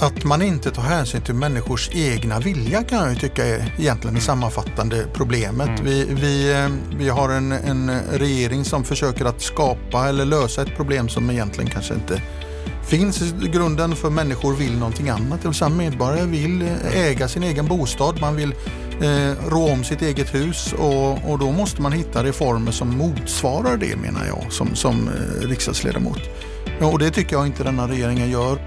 Att man inte tar hänsyn till människors egna vilja kan jag ju tycka är egentligen det sammanfattande problemet. Mm. Vi, vi, eh, vi har en, en regering som försöker att skapa eller lösa ett problem som egentligen kanske inte finns i grunden för människor vill någonting annat. Det vill säga medborgare vill äga sin egen bostad, man vill eh, rå om sitt eget hus och, och då måste man hitta reformer som motsvarar det menar jag som, som eh, riksdagsledamot. Och det tycker jag inte denna regeringen gör.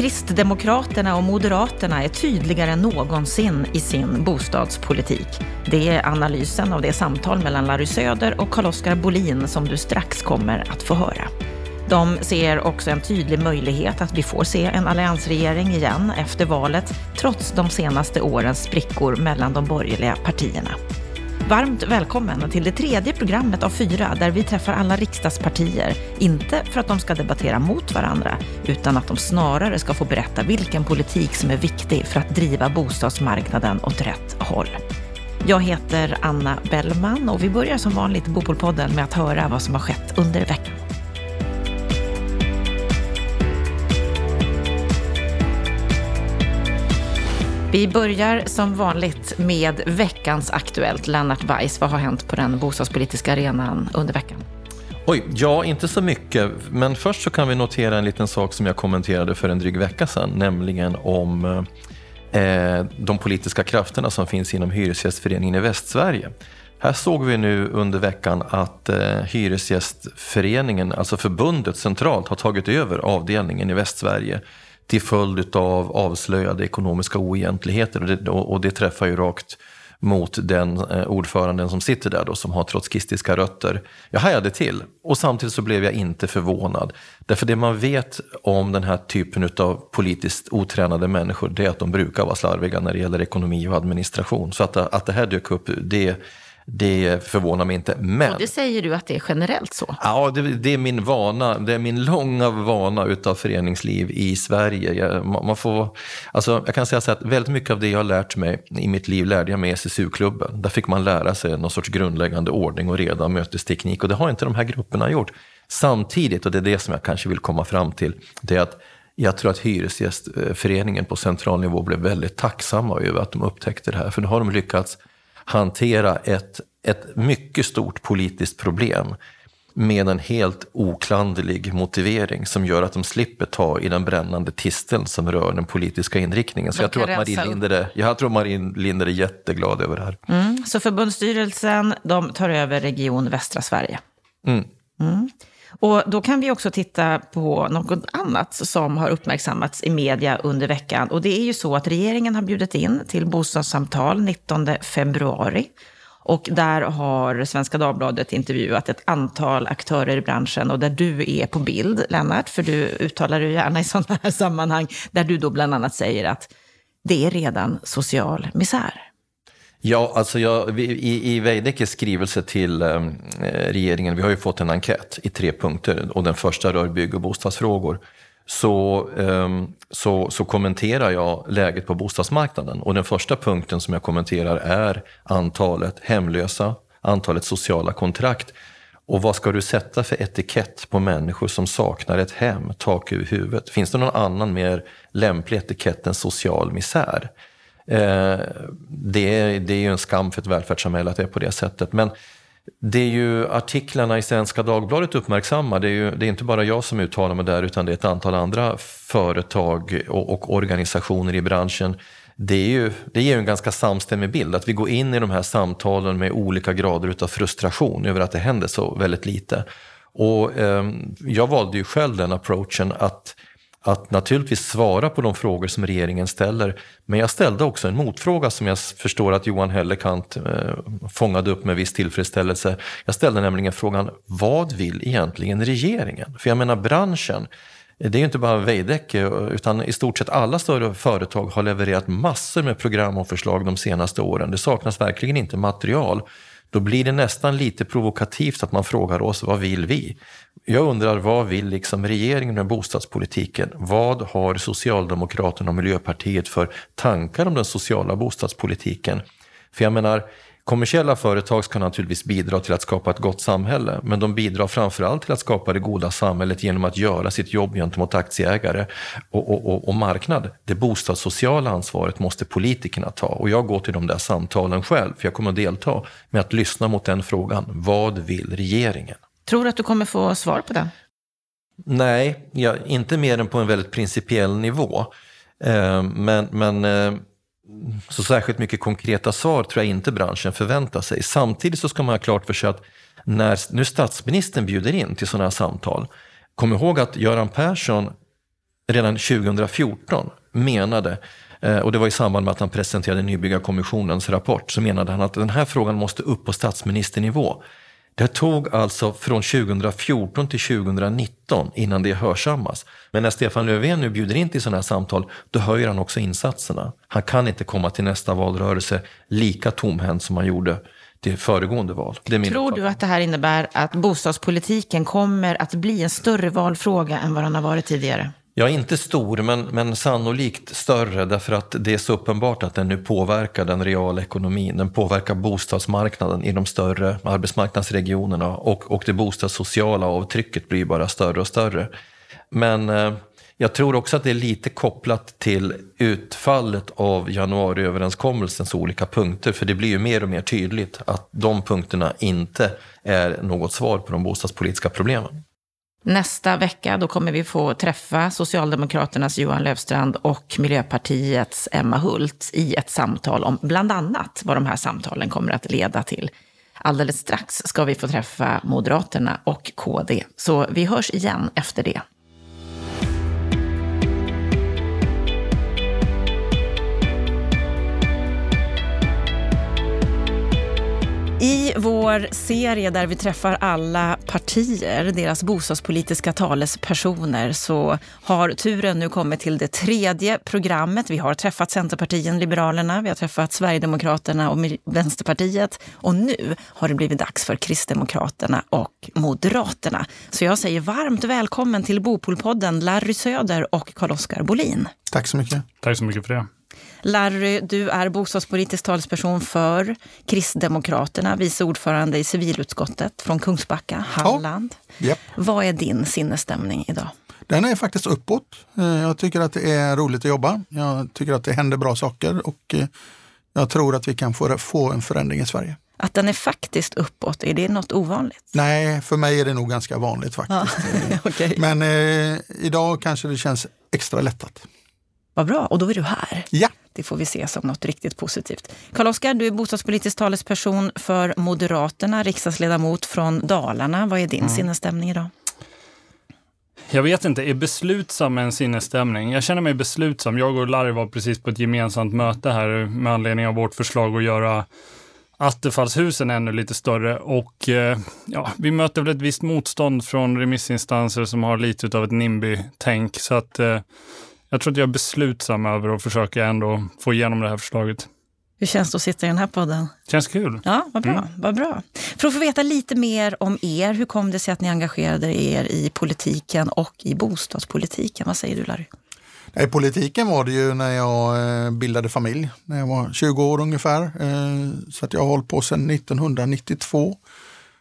Kristdemokraterna och Moderaterna är tydligare än någonsin i sin bostadspolitik. Det är analysen av det samtal mellan Larry Söder och Carl-Oskar Bolin som du strax kommer att få höra. De ser också en tydlig möjlighet att vi får se en alliansregering igen efter valet, trots de senaste årens sprickor mellan de borgerliga partierna. Varmt välkommen till det tredje programmet av fyra där vi träffar alla riksdagspartier. Inte för att de ska debattera mot varandra, utan att de snarare ska få berätta vilken politik som är viktig för att driva bostadsmarknaden åt rätt håll. Jag heter Anna Bellman och vi börjar som vanligt Bopolpodden med att höra vad som har skett under veckan. Vi börjar som vanligt med veckans Aktuellt. Lennart Weiss, vad har hänt på den bostadspolitiska arenan under veckan? Oj, ja, inte så mycket. Men först så kan vi notera en liten sak som jag kommenterade för en dryg vecka sedan, nämligen om eh, eh de politiska krafterna som finns inom Hyresgästföreningen i Västsverige. Här såg vi nu under veckan att eh, Hyresgästföreningen, alltså förbundet centralt, har tagit över avdelningen i Västsverige till följd av avslöjade ekonomiska oegentligheter. Och det, och det träffar ju rakt mot den eh, ordföranden som sitter där då, som har trotskistiska rötter. Jag hajade till och samtidigt så blev jag inte förvånad. Därför det man vet om den här typen av politiskt otränade människor, det är att de brukar vara slarviga när det gäller ekonomi och administration. Så att, att det här dök upp, det det förvånar mig inte. Men, och det säger du att det är generellt så? Ja, det, det är min vana. Det är min långa vana utav föreningsliv i Sverige. Jag, man får, alltså, jag kan säga så att väldigt mycket av det jag har lärt mig i mitt liv lärde jag mig i SSU-klubben. Där fick man lära sig någon sorts grundläggande ordning och reda och mötesteknik och det har inte de här grupperna gjort. Samtidigt, och det är det som jag kanske vill komma fram till, det är att jag tror att Hyresgästföreningen på central nivå blev väldigt tacksamma över att de upptäckte det här. För nu har de lyckats hantera ett, ett mycket stort politiskt problem med en helt oklanderlig motivering som gör att de slipper ta i den brännande tisteln som rör den politiska inriktningen. Så jag tror, att Marie Linder är, jag tror Marie Linder är jätteglad över det här. Mm, så förbundsstyrelsen de tar över Region Västra Sverige? Mm. Mm. Och då kan vi också titta på något annat som har uppmärksammats i media under veckan. Och det är ju så att regeringen har bjudit in till bostadssamtal 19 februari. Och där har Svenska Dagbladet intervjuat ett antal aktörer i branschen och där du är på bild, Lennart, för du uttalar dig gärna i sådana här sammanhang, där du då bland annat säger att det är redan social misär. Ja, alltså jag, i, i Veidekkes skrivelse till eh, regeringen, vi har ju fått en enkät i tre punkter och den första rör bygg och bostadsfrågor. Så, eh, så, så kommenterar jag läget på bostadsmarknaden och den första punkten som jag kommenterar är antalet hemlösa, antalet sociala kontrakt. Och vad ska du sätta för etikett på människor som saknar ett hem, tak över huvudet? Finns det någon annan mer lämplig etikett än social misär? Eh, det, är, det är ju en skam för ett välfärdssamhälle att det är på det sättet. Men det är ju artiklarna i Svenska Dagbladet uppmärksammar. Det är ju det är inte bara jag som uttalar mig där utan det är ett antal andra företag och, och organisationer i branschen. Det, är ju, det ger ju en ganska samstämmig bild att vi går in i de här samtalen med olika grader av frustration över att det händer så väldigt lite. Och eh, jag valde ju själv den approachen att att naturligtvis svara på de frågor som regeringen ställer. Men jag ställde också en motfråga som jag förstår att Johan Hellekant eh, fångade upp med viss tillfredsställelse. Jag ställde nämligen frågan, vad vill egentligen regeringen? För jag menar branschen, det är ju inte bara Veidekke utan i stort sett alla större företag har levererat massor med program och förslag de senaste åren. Det saknas verkligen inte material. Då blir det nästan lite provokativt att man frågar oss, vad vill vi? Jag undrar, vad vill liksom regeringen med bostadspolitiken? Vad har Socialdemokraterna och Miljöpartiet för tankar om den sociala bostadspolitiken? För jag menar, Kommersiella företag ska naturligtvis bidra till att skapa ett gott samhälle, men de bidrar framförallt till att skapa det goda samhället genom att göra sitt jobb gentemot aktieägare och, och, och, och marknad. Det bostadssociala ansvaret måste politikerna ta och jag går till de där samtalen själv, för jag kommer att delta med att lyssna mot den frågan. Vad vill regeringen? Tror du att du kommer få svar på den? Nej, ja, inte mer än på en väldigt principiell nivå. Eh, men, men eh, så särskilt mycket konkreta svar tror jag inte branschen förväntar sig. Samtidigt så ska man ha klart för sig att när nu statsministern bjuder in till sådana här samtal, kom ihåg att Göran Persson redan 2014 menade eh, och det var i samband med att han presenterade Nybyggarkommissionens rapport, så menade han att den här frågan måste upp på statsministernivå. Det tog alltså från 2014 till 2019 innan det hörsammas. Men när Stefan Löfven nu bjuder in till sådana här samtal, då höjer han också insatserna. Han kan inte komma till nästa valrörelse lika tomhänt som han gjorde till föregående val. Tror du att det här innebär att bostadspolitiken kommer att bli en större valfråga än vad den har varit tidigare? Ja, inte stor, men, men sannolikt större därför att det är så uppenbart att den nu påverkar den reala ekonomin. Den påverkar bostadsmarknaden i de större arbetsmarknadsregionerna och, och det bostadssociala avtrycket blir bara större och större. Men eh, jag tror också att det är lite kopplat till utfallet av januariöverenskommelsens olika punkter, för det blir ju mer och mer tydligt att de punkterna inte är något svar på de bostadspolitiska problemen. Nästa vecka då kommer vi få träffa Socialdemokraternas Johan Löfstrand och Miljöpartiets Emma Hult i ett samtal om bland annat vad de här samtalen kommer att leda till. Alldeles strax ska vi få träffa Moderaterna och KD, så vi hörs igen efter det. I vår serie där vi träffar alla partier, deras bostadspolitiska talespersoner, så har turen nu kommit till det tredje programmet. Vi har träffat Centerpartiet, Liberalerna, vi har träffat Sverigedemokraterna och Vänsterpartiet och nu har det blivit dags för Kristdemokraterna och Moderaterna. Så jag säger varmt välkommen till Bopolpodden Larry Söder och Carl-Oskar Bolin. Tack så mycket. Tack så mycket för det. Larry, du är bostadspolitisk talesperson för Kristdemokraterna, vice ordförande i civilutskottet från Kungsbacka, Halland. Ja. Yep. Vad är din sinnesstämning idag? Den är faktiskt uppåt. Eh, jag tycker att det är roligt att jobba. Jag tycker att det händer bra saker och eh, jag tror att vi kan få en förändring i Sverige. Att den är faktiskt uppåt, är det något ovanligt? Nej, för mig är det nog ganska vanligt faktiskt. Ja, okay. Men eh, idag kanske det känns extra lättat. Vad bra, och då är du här. Ja. Det får vi se som något riktigt positivt. Karl-Oskar, du är bostadspolitisk talesperson för Moderaterna, riksdagsledamot från Dalarna. Vad är din mm. sinnesstämning idag? Jag vet inte, är beslutsam en sinnesstämning? Jag känner mig beslutsam. Jag och Larry var precis på ett gemensamt möte här med anledning av vårt förslag att göra Attefallshusen ännu lite större och eh, ja, vi möter väl ett visst motstånd från remissinstanser som har lite av ett NIMBY-tänk. Så att eh, jag tror att jag är beslutsam över att försöka ändå få igenom det här förslaget. Hur känns det att sitta i den här podden? Känns kul. Ja, vad bra, mm. vad bra. För att få veta lite mer om er, hur kom det sig att ni engagerade er i politiken och i bostadspolitiken? Vad säger du Larry? I politiken var det ju när jag eh, bildade familj, när jag var 20 år ungefär. Eh, så att jag har hållit på sedan 1992.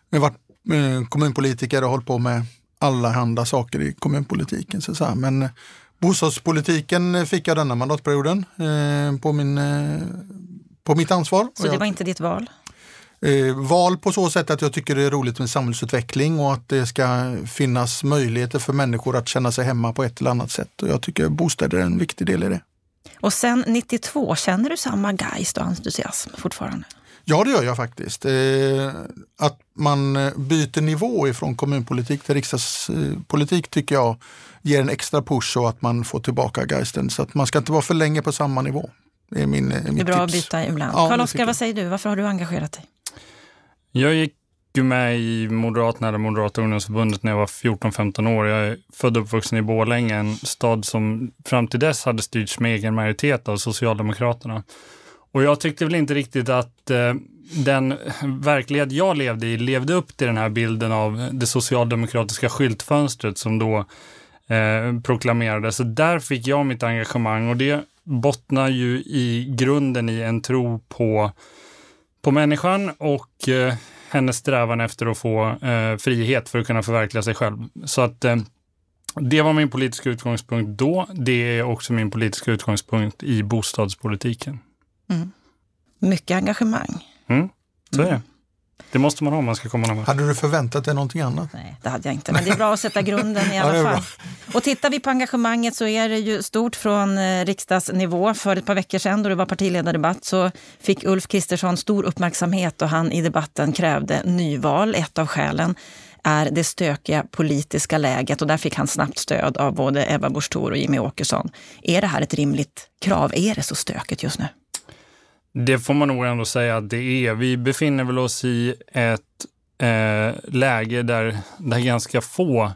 Jag har varit eh, kommunpolitiker och hållit på med alla handa saker i kommunpolitiken. Så så Men Bostadspolitiken fick jag denna mandatperioden eh, på, min, eh, på mitt ansvar. Så det var inte ditt val? Eh, val på så sätt att jag tycker det är roligt med samhällsutveckling och att det ska finnas möjligheter för människor att känna sig hemma på ett eller annat sätt. Och jag tycker bostäder är en viktig del i det. Och sen 92, känner du samma geist och entusiasm fortfarande? Ja, det gör jag faktiskt. Eh, att man byter nivå ifrån kommunpolitik till riksdagspolitik tycker jag ger en extra push så att man får tillbaka geisten. Så att man ska inte vara för länge på samma nivå. Det är, min, eh, det är bra tips. att byta ibland. Ja, Karl-Oskar, vad säger du? Varför har du engagerat dig? Jag gick ju med i Moderaterna, eller Moderata ungdomsförbundet, när jag var 14-15 år. Jag är född och uppvuxen i Borlänge, en stad som fram till dess hade styrts med egen majoritet av Socialdemokraterna. Och jag tyckte väl inte riktigt att eh, den verklighet jag levde i levde upp till den här bilden av det socialdemokratiska skyltfönstret som då eh, proklamerades. Så där fick jag mitt engagemang och det bottnar ju i grunden i en tro på på människan och eh, hennes strävan efter att få eh, frihet för att kunna förverkliga sig själv. Så att eh, det var min politiska utgångspunkt då. Det är också min politiska utgångspunkt i bostadspolitiken. Mm. Mycket engagemang. Mm, så är det. Det måste man ha om man ska komma någon Hade du förväntat dig någonting annat? Nej, det hade jag inte. Men det är bra att sätta grunden i alla ja, fall. Och tittar vi på engagemanget så är det ju stort från eh, riksdagsnivå. För ett par veckor sedan då det var partiledardebatt så fick Ulf Kristersson stor uppmärksamhet och han i debatten krävde nyval. Ett av skälen är det stökiga politiska läget och där fick han snabbt stöd av både Ebba Busch och Jimmy Åkesson. Är det här ett rimligt krav? Är det så stökigt just nu? Det får man nog ändå säga att det är. Vi befinner väl oss i ett eh, läge där, där ganska få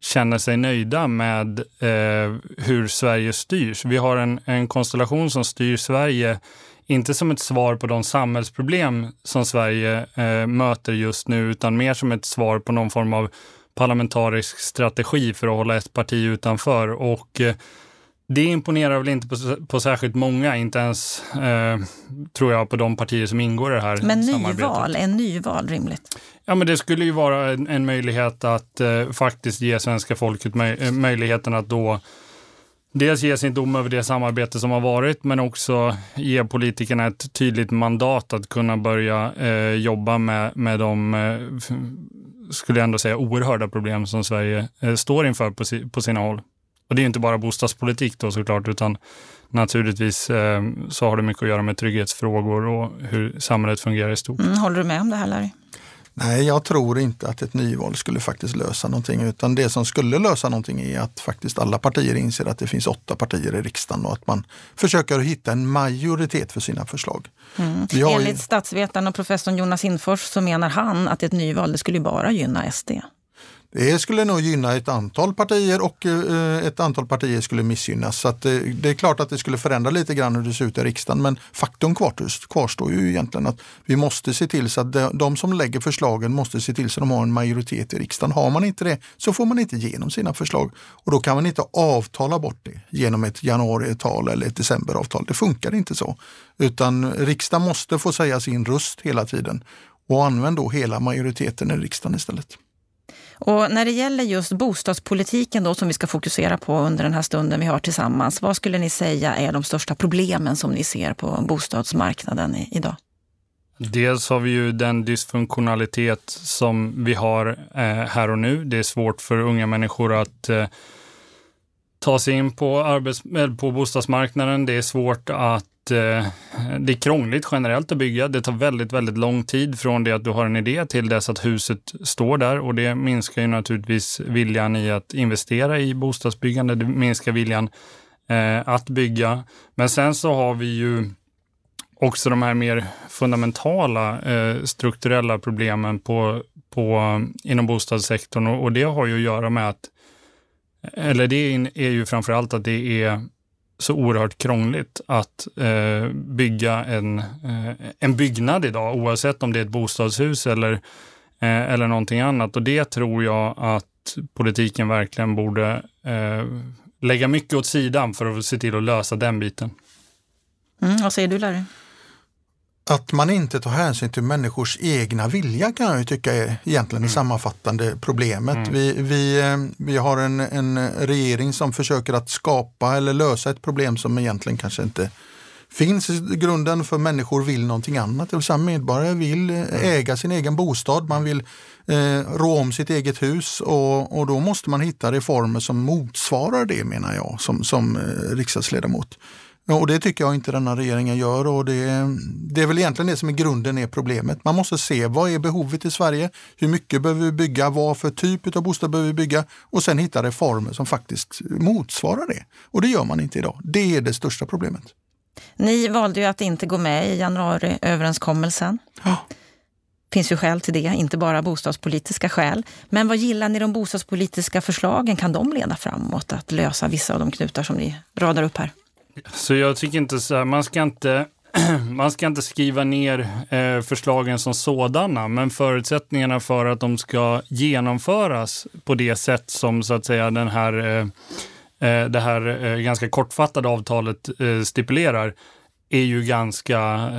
känner sig nöjda med eh, hur Sverige styrs. Vi har en, en konstellation som styr Sverige, inte som ett svar på de samhällsproblem som Sverige eh, möter just nu, utan mer som ett svar på någon form av parlamentarisk strategi för att hålla ett parti utanför. Och eh, det imponerar väl inte på, på särskilt många, inte ens eh, tror jag på de partier som ingår i det här Men samarbetet. nyval, är nyval rimligt? Ja, men det skulle ju vara en, en möjlighet att eh, faktiskt ge svenska folket möj, eh, möjligheten att då dels ge sin dom över det samarbete som har varit, men också ge politikerna ett tydligt mandat att kunna börja eh, jobba med, med de, eh, skulle jag ändå säga, oerhörda problem som Sverige eh, står inför på, si, på sina håll. Och det är inte bara bostadspolitik då såklart, utan naturligtvis eh, så har det mycket att göra med trygghetsfrågor och hur samhället fungerar i stort. Mm, håller du med om det här Larry? Nej, jag tror inte att ett nyval skulle faktiskt lösa någonting, utan det som skulle lösa någonting är att faktiskt alla partier inser att det finns åtta partier i riksdagen och att man försöker hitta en majoritet för sina förslag. Mm. Enligt ju... statsvetaren och professorn Jonas Infors så menar han att ett nyval det skulle bara gynna SD. Det skulle nog gynna ett antal partier och eh, ett antal partier skulle missgynnas. Så det, eh, det är klart att det skulle förändra lite grann hur det ser ut i riksdagen. Men faktum kvarstår ju egentligen att vi måste se till så att de som lägger förslagen måste se till så att de har en majoritet i riksdagen. Har man inte det så får man inte igenom sina förslag. Och då kan man inte avtala bort det genom ett januariavtal eller ett decemberavtal. Det funkar inte så. Utan riksdagen måste få säga sin röst hela tiden. Och använd då hela majoriteten i riksdagen istället. Och när det gäller just bostadspolitiken då som vi ska fokusera på under den här stunden vi har tillsammans, vad skulle ni säga är de största problemen som ni ser på bostadsmarknaden idag? Dels har vi ju den dysfunktionalitet som vi har eh, här och nu. Det är svårt för unga människor att eh, ta sig in på, arbets på bostadsmarknaden. Det är svårt att Eh, det är krångligt generellt att bygga. Det tar väldigt, väldigt lång tid från det att du har en idé till dess att huset står där och det minskar ju naturligtvis viljan i att investera i bostadsbyggande. Det minskar viljan eh, att bygga. Men sen så har vi ju också de här mer fundamentala eh, strukturella problemen på, på, inom bostadssektorn och, och det har ju att göra med att eller det är ju framför allt att det är så oerhört krångligt att eh, bygga en, eh, en byggnad idag, oavsett om det är ett bostadshus eller, eh, eller någonting annat. Och det tror jag att politiken verkligen borde eh, lägga mycket åt sidan för att se till att lösa den biten. Mm, vad säger du Larry? Att man inte tar hänsyn till människors egna vilja kan jag tycka är egentligen det mm. sammanfattande problemet. Mm. Vi, vi, eh, vi har en, en regering som försöker att skapa eller lösa ett problem som egentligen kanske inte finns i grunden för människor vill någonting annat. Det vill säga medborgare vill eh, mm. äga sin egen bostad, man vill eh, rå om sitt eget hus och, och då måste man hitta reformer som motsvarar det menar jag som, som eh, riksdagsledamot. Ja, och det tycker jag inte denna regeringen gör och det, det är väl egentligen det som i grunden är problemet. Man måste se vad är behovet i Sverige? Hur mycket behöver vi bygga? Vad för typ av bostad behöver vi bygga? Och sen hitta reformer som faktiskt motsvarar det. Och det gör man inte idag. Det är det största problemet. Ni valde ju att inte gå med i januariöverenskommelsen. Ja. finns ju skäl till det, inte bara bostadspolitiska skäl. Men vad gillar ni de bostadspolitiska förslagen? Kan de leda framåt att lösa vissa av de knutar som ni radar upp här? Så jag tycker inte så här, man ska inte man ska inte skriva ner eh, förslagen som sådana, men förutsättningarna för att de ska genomföras på det sätt som så att säga den här, eh, eh, det här eh, ganska kortfattade avtalet eh, stipulerar är ju ganska,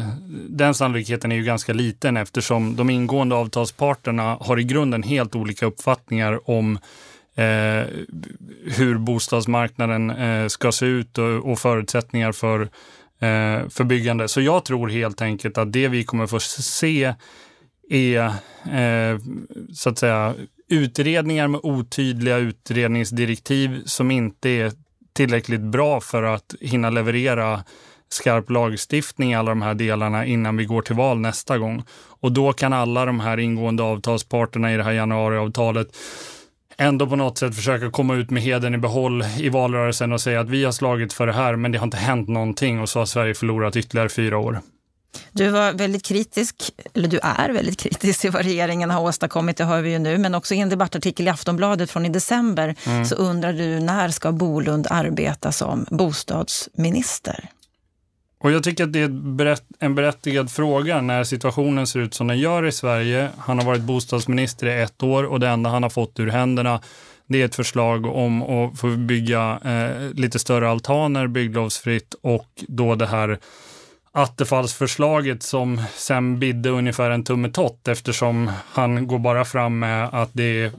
den sannolikheten är ju ganska liten eftersom de ingående avtalsparterna har i grunden helt olika uppfattningar om eh, hur bostadsmarknaden eh, ska se ut och, och förutsättningar för, eh, för byggande. Så jag tror helt enkelt att det vi kommer få se är eh, så att säga utredningar med otydliga utredningsdirektiv som inte är tillräckligt bra för att hinna leverera skarp lagstiftning i alla de här delarna innan vi går till val nästa gång. Och då kan alla de här ingående avtalsparterna i det här januariavtalet ändå på något sätt försöka komma ut med heden i behåll i valrörelsen och säga att vi har slagit för det här men det har inte hänt någonting och så har Sverige förlorat ytterligare fyra år. Du var väldigt kritisk, eller du är väldigt kritisk till vad regeringen har åstadkommit, det hör vi ju nu, men också i en debattartikel i Aftonbladet från i december mm. så undrar du när ska Bolund arbeta som bostadsminister? Och jag tycker att det är en berättigad fråga när situationen ser ut som den gör i Sverige. Han har varit bostadsminister i ett år och det enda han har fått ur händerna det är ett förslag om att få bygga eh, lite större altaner bygglovsfritt och då det här Attefallsförslaget som sen bidde ungefär en tummetott eftersom han går bara fram med att det är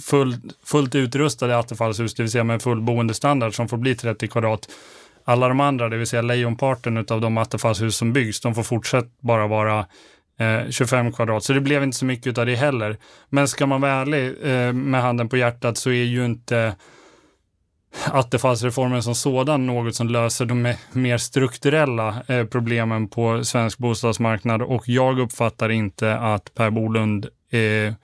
full, fullt utrustade attefallshus, det vill säga med full boendestandard som får bli 30 kvadrat alla de andra, det vill säga lejonparten av de attefallshus som byggs, de får fortsatt bara vara eh, 25 kvadrat. Så det blev inte så mycket av det heller. Men ska man vara ärlig eh, med handen på hjärtat så är ju inte attefallsreformen som sådan något som löser de mer strukturella eh, problemen på svensk bostadsmarknad och jag uppfattar inte att Per Bolund eh,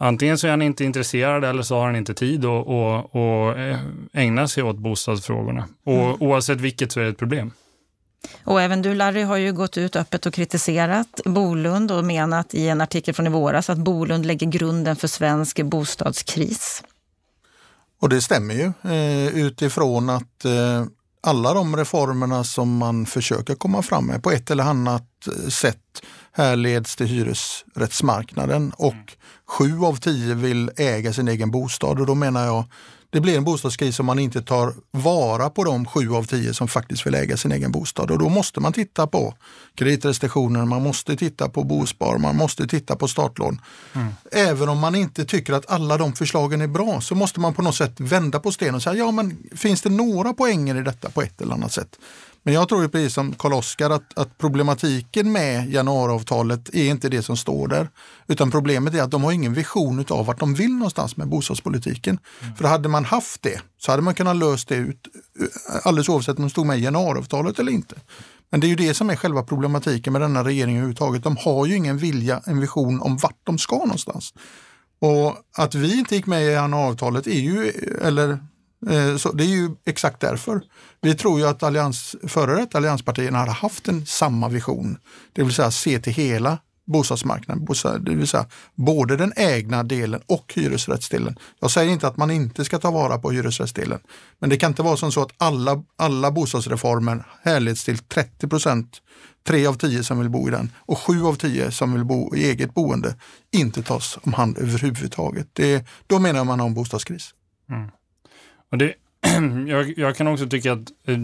Antingen så är han inte intresserad eller så har han inte tid att och eh, ägna sig åt bostadsfrågorna. Och mm. oavsett vilket så är det ett problem. Och även du Larry har ju gått ut öppet och kritiserat Bolund och menat i en artikel från i våras att Bolund lägger grunden för svensk bostadskris. Och det stämmer ju eh, utifrån att eh, alla de reformerna som man försöker komma fram med på ett eller annat sätt härleds till hyresrättsmarknaden och mm. sju av tio vill äga sin egen bostad och då menar jag det blir en bostadskris om man inte tar vara på de sju av tio som faktiskt vill äga sin egen bostad. Och då måste man titta på kreditrestriktioner, man måste titta på bospar, man måste titta på startlån. Mm. Även om man inte tycker att alla de förslagen är bra så måste man på något sätt vända på stenen och säga, ja men finns det några poänger i detta på ett eller annat sätt? Men jag tror precis som Karl-Oskar att, att, problematiken med januariavtalet är inte det som står där. Utan problemet är att de har ingen vision av vart de vill någonstans med bostadspolitiken. Mm. För hade man haft det så hade man kunnat lösa det ut alldeles oavsett om de stod med i januariavtalet eller inte. Men det är ju det som är själva problematiken med denna regering överhuvudtaget. De har ju ingen vilja, en vision om vart de ska någonstans. Och att vi inte gick med i januariavtalet är ju, eller Eh, så det är ju exakt därför. Vi tror ju att allians, före detta allianspartierna hade haft en samma vision, det vill säga se till hela bostadsmarknaden, det vill säga både den ägna delen och hyresrättsdelen. Jag säger inte att man inte ska ta vara på hyresrättsdelen, men det kan inte vara som så att alla, alla bostadsreformer härleds till 30 procent, tre av tio som vill bo i den och sju av tio som vill bo i eget boende inte tas om hand överhuvudtaget. Det, då menar man om bostadskris. Mm. Och det, jag, jag, kan också tycka att eh,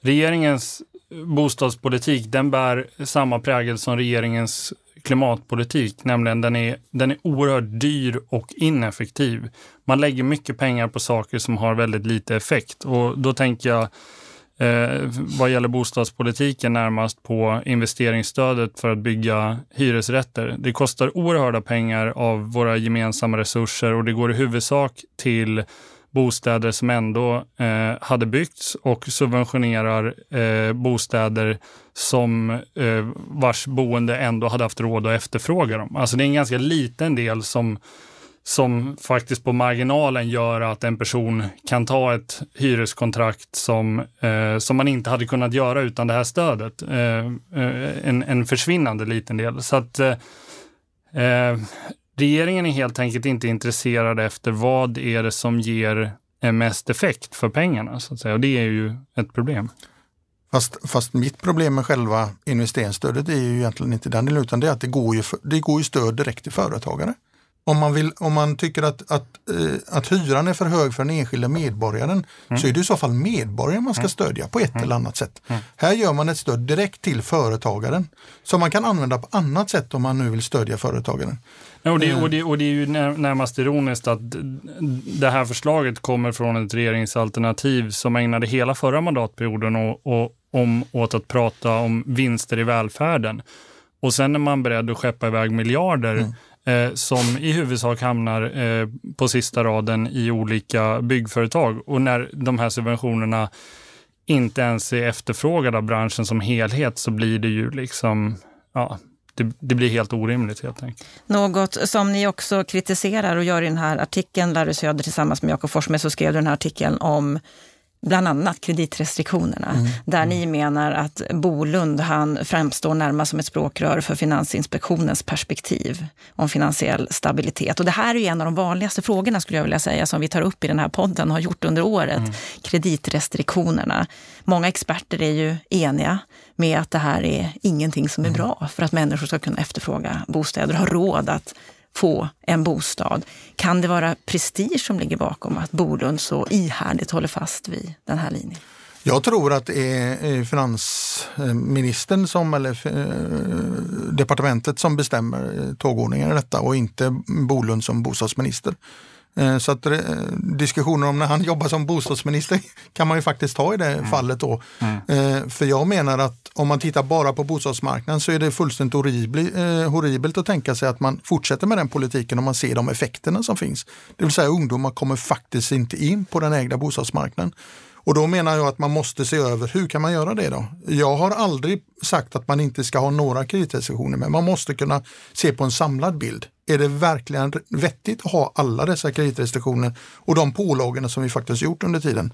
regeringens bostadspolitik, den bär samma prägel som regeringens klimatpolitik, nämligen den är, den är oerhört dyr och ineffektiv. Man lägger mycket pengar på saker som har väldigt lite effekt och då tänker jag eh, vad gäller bostadspolitiken närmast på investeringsstödet för att bygga hyresrätter. Det kostar oerhörda pengar av våra gemensamma resurser och det går i huvudsak till bostäder som ändå eh, hade byggts och subventionerar eh, bostäder som eh, vars boende ändå hade haft råd att efterfråga dem. Alltså det är en ganska liten del som, som faktiskt på marginalen gör att en person kan ta ett hyreskontrakt som, eh, som man inte hade kunnat göra utan det här stödet. Eh, eh en, en försvinnande liten del. Så att eh, eh, Regeringen är helt enkelt inte intresserad efter vad är det som ger mest effekt för pengarna. Så att säga. Och det är ju ett problem. Fast, fast mitt problem med själva investeringsstödet är ju egentligen inte den delen utan det är att det går ju, det går ju stöd direkt till företagare. Om man, vill, om man tycker att, att, eh, att hyran är för hög för den enskilda medborgaren så är det i så fall medborgaren man ska stödja på ett eller annat sätt. Här gör man ett stöd direkt till företagaren som man kan använda på annat sätt om man nu vill stödja företagaren. Och, det, och, det, och det är ju närmast ironiskt att det här förslaget kommer från ett regeringsalternativ som ägnade hela förra mandatperioden och, och, om, åt att prata om vinster i välfärden. Och sen är man beredd att skeppa iväg miljarder mm. eh, som i huvudsak hamnar eh, på sista raden i olika byggföretag. Och när de här subventionerna inte ens är efterfrågade av branschen som helhet så blir det ju liksom, ja, det, det, blir helt orimligt helt enkelt. Något som ni också kritiserar och gör i den här artikeln, Larry Söder tillsammans med Jakob Forssmed, så skrev du den här artikeln om bland annat kreditrestriktionerna, mm. där ni mm. menar att Bolund han framstår närmast som ett språkrör för Finansinspektionens perspektiv om finansiell stabilitet. Och det här är ju en av de vanligaste frågorna skulle jag vilja säga som vi tar upp i den här podden och har gjort under året. Mm. Kreditrestriktionerna. Många experter är ju eniga med att det här är ingenting som är mm. bra för att människor ska kunna efterfråga bostäder och ha råd att få en bostad. Kan det vara prestige som ligger bakom att Bolund så ihärdigt håller fast vid den här linjen? Jag tror att det är finansministern som, eller eh, departementet som bestämmer tågordningen i detta och inte Bolund som bostadsminister. Eh, så att eh, diskussioner om när han jobbar som bostadsminister kan man ju faktiskt ta i det mm. fallet då. Mm. Eh, för jag menar att om man tittar bara på bostadsmarknaden så är det fullständigt horribelt, horribelt att tänka sig att man fortsätter med den politiken om man ser de effekterna som finns. Det vill säga ungdomar kommer faktiskt inte in på den ägda bostadsmarknaden. Och då menar jag att man måste se över hur kan man göra det då? Jag har aldrig sagt att man inte ska ha några kreditrestriktioner men man måste kunna se på en samlad bild. Är det verkligen vettigt att ha alla dessa kreditrestriktioner och de pålagorna som vi faktiskt gjort under tiden?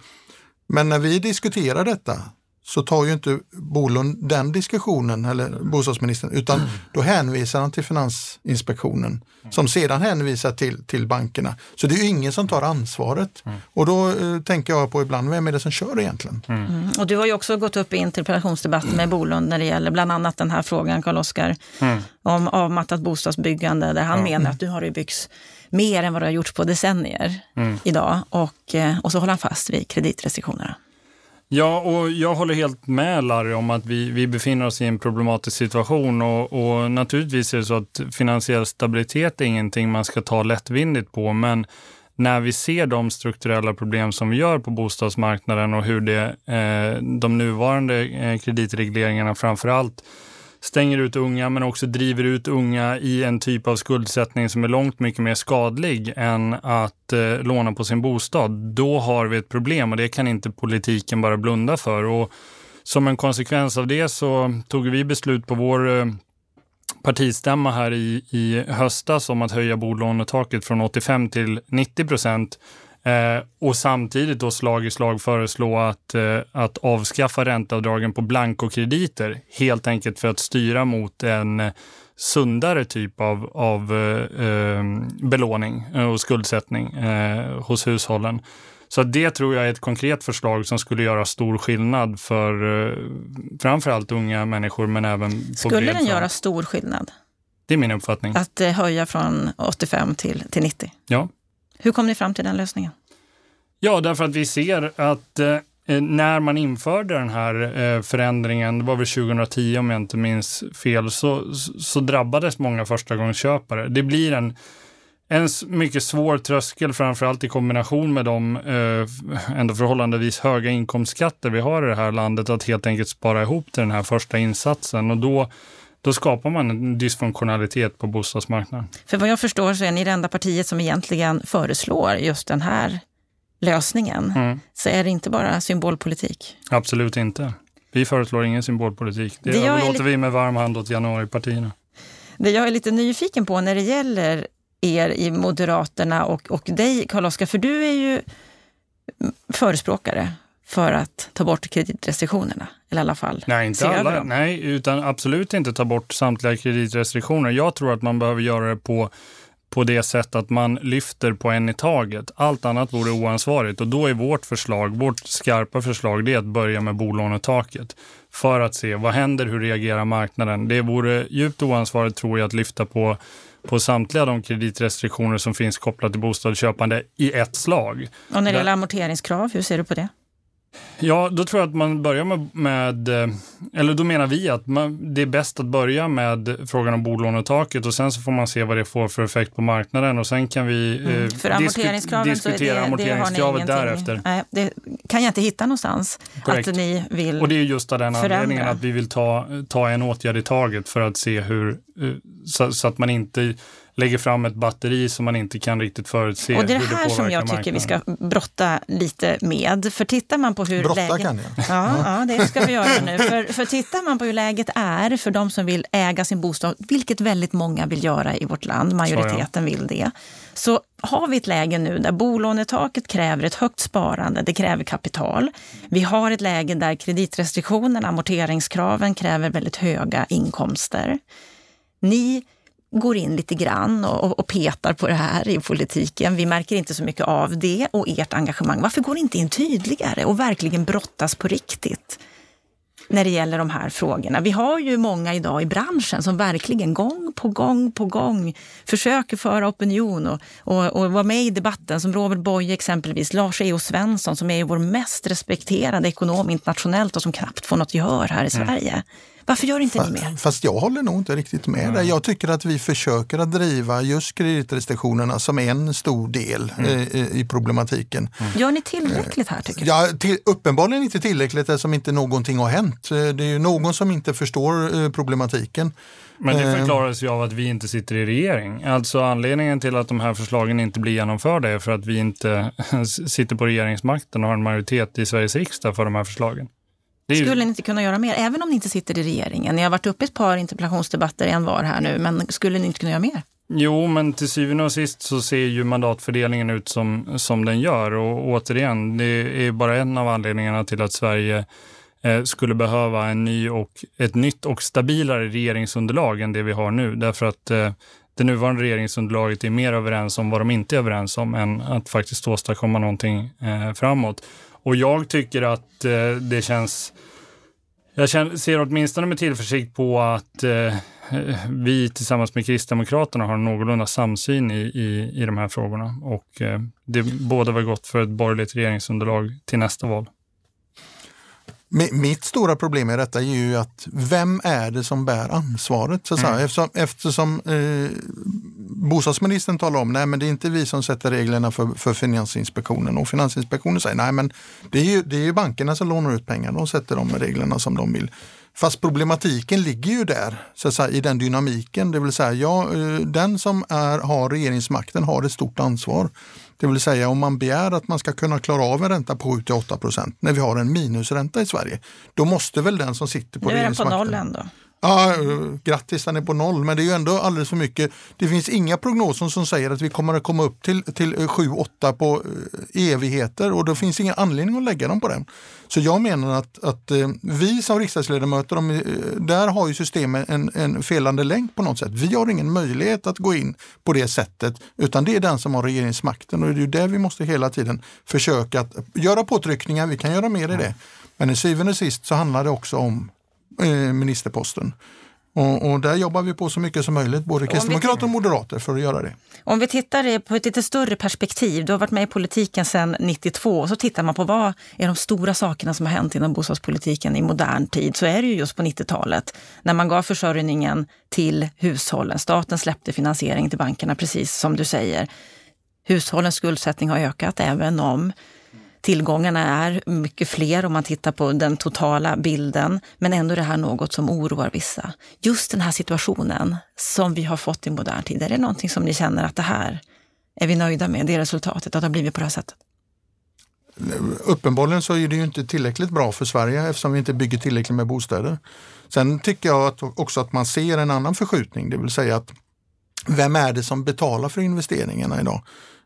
Men när vi diskuterar detta så tar ju inte Bolund den diskussionen, eller bostadsministern, utan mm. då hänvisar han till Finansinspektionen som sedan hänvisar till, till bankerna. Så det är ingen som tar ansvaret. Mm. Och då eh, tänker jag på ibland, vem är det som kör egentligen? Mm. mm. Och du har ju också gått upp i interpellationsdebatt med Bolund när det gäller bland annat den här frågan, Karl-Oskar, mm. om avmattat bostadsbyggande, där han menar att nu har det byggts mer än vad det har gjorts på decennier mm. idag. Och, eh, och så håller han fast vid kreditrestriktionerna. Ja, och jag håller helt med Larry om att vi, vi befinner oss i en problematisk situation och, och naturligtvis är det så att finansiell stabilitet är ingenting man ska ta lättvindigt på, men när vi ser de strukturella problem som vi gör på bostadsmarknaden och hur det, eh, de nuvarande eh, kreditregleringarna framför allt stänger ut unga men också driver ut unga i en typ av skuldsättning som är långt mycket mer skadlig än att eh, låna på sin bostad. Då har vi ett problem och det kan inte politiken bara blunda för. Och som en konsekvens av det så tog vi beslut på vår eh, partistämma här i, i höstas om att höja bolånetaket från 85 till 90 procent Eh, och samtidigt då slag i slag föreslå att, eh, att avskaffa ränteavdragen på blankokrediter. Helt enkelt för att styra mot en sundare typ av, av eh, eh belåning och skuldsättning eh, hos hushållen. Så det tror jag är ett konkret förslag som skulle göra stor skillnad för eh, framförallt unga människor men även på Skulle den göra stor skillnad? Det är min uppfattning. Att eh, höja från 85 till, till 90? Ja. Hur kom ni fram till den lösningen? Ja, därför att vi ser att eh, när man införde den här eh, förändringen, det var väl 2010 om jag inte minns fel, så, så drabbades många förstagångsköpare. Det blir en, en mycket svår tröskel, framförallt i kombination med de eh, ändå förhållandevis höga inkomstskatter vi har i det här landet, att helt enkelt spara ihop till den här första insatsen. Och då då skapar man en dysfunktionalitet på bostadsmarknaden. För vad jag förstår så är ni det enda partiet som egentligen föreslår just den här lösningen. Mm. Så är det inte bara symbolpolitik. Absolut inte. Vi föreslår ingen symbolpolitik. Det, det överlåter lite... vi med varm hand åt januaripartierna. Det jag är lite nyfiken på när det gäller er i Moderaterna och, och dig, Karl-Oskar, för du är ju förespråkare för att ta bort kreditrestriktionerna. Eller i alla fall Nej, inte alla. Nej, utan absolut inte ta bort samtliga kreditrestriktioner. Jag tror att man behöver göra det på på det sätt att man lyfter på en i taget. Allt annat vore oansvarigt och då är vårt förslag, vårt skarpa förslag, det är att börja med bolånetaket för att se vad händer, hur reagerar marknaden. Det vore djupt oansvarigt tror jag att lyfta på på samtliga de kreditrestriktioner som finns kopplat till bostadsköpande i ett slag. Och när det gäller amorteringskrav, hur ser du på det? Ja, då tror jag att man börjar med, med eh, eller då menar vi att man, det är bäst att börja med frågan om bolånetaket och sen så får man se vad det får för effekt på marknaden och sen kan vi mm. eh, för amorteringskraven diskutera det, amorteringskravet det därefter. Nej, det kan jag inte hitta någonstans Korrekt. att ni vill Och det är just av den förändra. anledningen att vi vill ta, ta en åtgärd i taget för att se hur, eh, så, så att man inte lägger fram ett batteri som man inte kan riktigt förutse Och det är det här som jag tycker vi ska brotta lite med. För tittar man på hur Brotta läget... kan jag. Ja, ja, det ska vi göra nu. För, för tittar man på hur läget är för de som vill äga sin bostad, vilket väldigt många vill göra i vårt land, majoriteten vill det, så har vi ett läge nu där bolånetaket kräver ett högt sparande, det kräver kapital. Vi har ett läge där kreditrestriktionerna, amorteringskraven kräver väldigt höga inkomster. Ni går in lite grann och, och, petar på det här i politiken. Vi märker inte så mycket av det och ert engagemang. Varför går ni inte in tydligare och verkligen brottas på riktigt när det gäller de här frågorna? Vi har ju många idag i branschen som verkligen gång på gång på gång försöker föra opinion och, och, och vara med i debatten, som Robert Boye exempelvis, Lars E.O. Svensson som är vår mest respekterade ekonom internationellt och som knappt får något gehör här i Mm. Varför gör inte ni mer? Fast jag håller nog inte riktigt med Mm. där. Jag tycker att vi försöker att driva just kreditrestriktionerna som en stor del Mm. eh, i problematiken. Gör ni tillräckligt här tycker du? Ja, till, uppenbarligen inte tillräckligt eftersom inte någonting har hänt. Eh, Det är ju någon som inte förstår eh, problematiken. Men det Eh. förklaras ju av att vi inte sitter i regering. Alltså anledningen till att de här förslagen inte blir genomförda är för att vi inte sitter på regeringsmakten och har en majoritet i Sveriges riksdag för de här förslagen. Ju- Skulle ni inte kunna göra mer, även om ni inte sitter i regeringen? Ni har varit uppe i ett par interpellationsdebatter, en var här nu, men skulle ni inte kunna göra mer? Jo, men till syvende och sist så ser ju mandatfördelningen ut som, som den gör. Och återigen, det är bara en av anledningarna till att Sverige eh, skulle behöva en ny och, ett nytt och stabilare regeringsunderlag än det vi har nu. Därför att eh, det nuvarande regeringsunderlaget är mer överens om vad de inte är överens om än att faktiskt åstadkomma någonting eh, framåt. Och jag tycker att eh, det känns jag känner, ser åtminstone med tillförsikt på att eh, vi tillsammans med Kristdemokraterna har någorlunda samsyn i, i, i de här frågorna. Och eh, det båda var gott för ett borgerligt regeringsunderlag till nästa val. Mi- Mitt stora problem med detta är ju att vem är det som bär ansvaret? Så säga? Eftersom, eftersom eh, bostadsministern talar om nej men det är inte vi som sätter reglerna för, för Finansinspektionen och Finansinspektionen säger nej men det är ju, det är ju bankerna som lånar ut pengar, de sätter de reglerna som de vill. Fast problematiken ligger ju där, så säga, i den dynamiken. Det vill säga, ja, eh, den som är, har regeringsmakten har ett stort ansvar. Det vill säga om man begär att man ska kunna klara av en ränta på 7-8 procent när vi har en minusränta i Sverige. Då måste väl den som sitter på Nu är den på regeringsmakten... noll ändå. Ja, eh, grattis, den är på noll, men det är ju ändå alldeles för mycket. Det finns inga prognoser som säger att vi kommer att komma upp till, till 7-8 på eh, evigheter och det finns ingen anledning att lägga dem på den. Så jag menar att, att eh, vi som riksdagsledamöter, de, eh, där har ju systemet en, en felande länk på något sätt. Vi har ingen möjlighet att gå in på det sättet, utan det är den som har regeringsmakten och det är ju där vi måste hela tiden försöka att göra påtryckningar. Vi kan göra mer i det. Men i syvende och sist så handlar det också om eh, ministerposten. Och, och där jobbar vi på så mycket som möjligt, både kristdemokrater och moderater, för att göra det. Om vi tittar på ett lite större perspektiv, du har varit med i politiken sedan 92, och så tittar man på vad är de stora sakerna som har hänt inom bostadspolitiken i modern tid, så är det ju just på 90-talet när man gav försörjningen till hushållen. Staten släppte finansiering till bankerna, precis som du säger. Hushållens skuldsättning har ökat, även om tillgångarna är mycket fler om man tittar på den totala bilden. Men ändå är det här något som oroar vissa. Just den här situationen som vi har fått i modern tid, är det någonting som ni känner att det här är vi nöjda med, det resultatet, att det har blivit på det här sättet? Uppenbarligen så är det ju inte tillräckligt bra för Sverige eftersom vi inte bygger tillräckligt med bostäder. Sen tycker jag att, också att man ser en annan förskjutning, det vill säga att vem är det som betalar för investeringarna idag?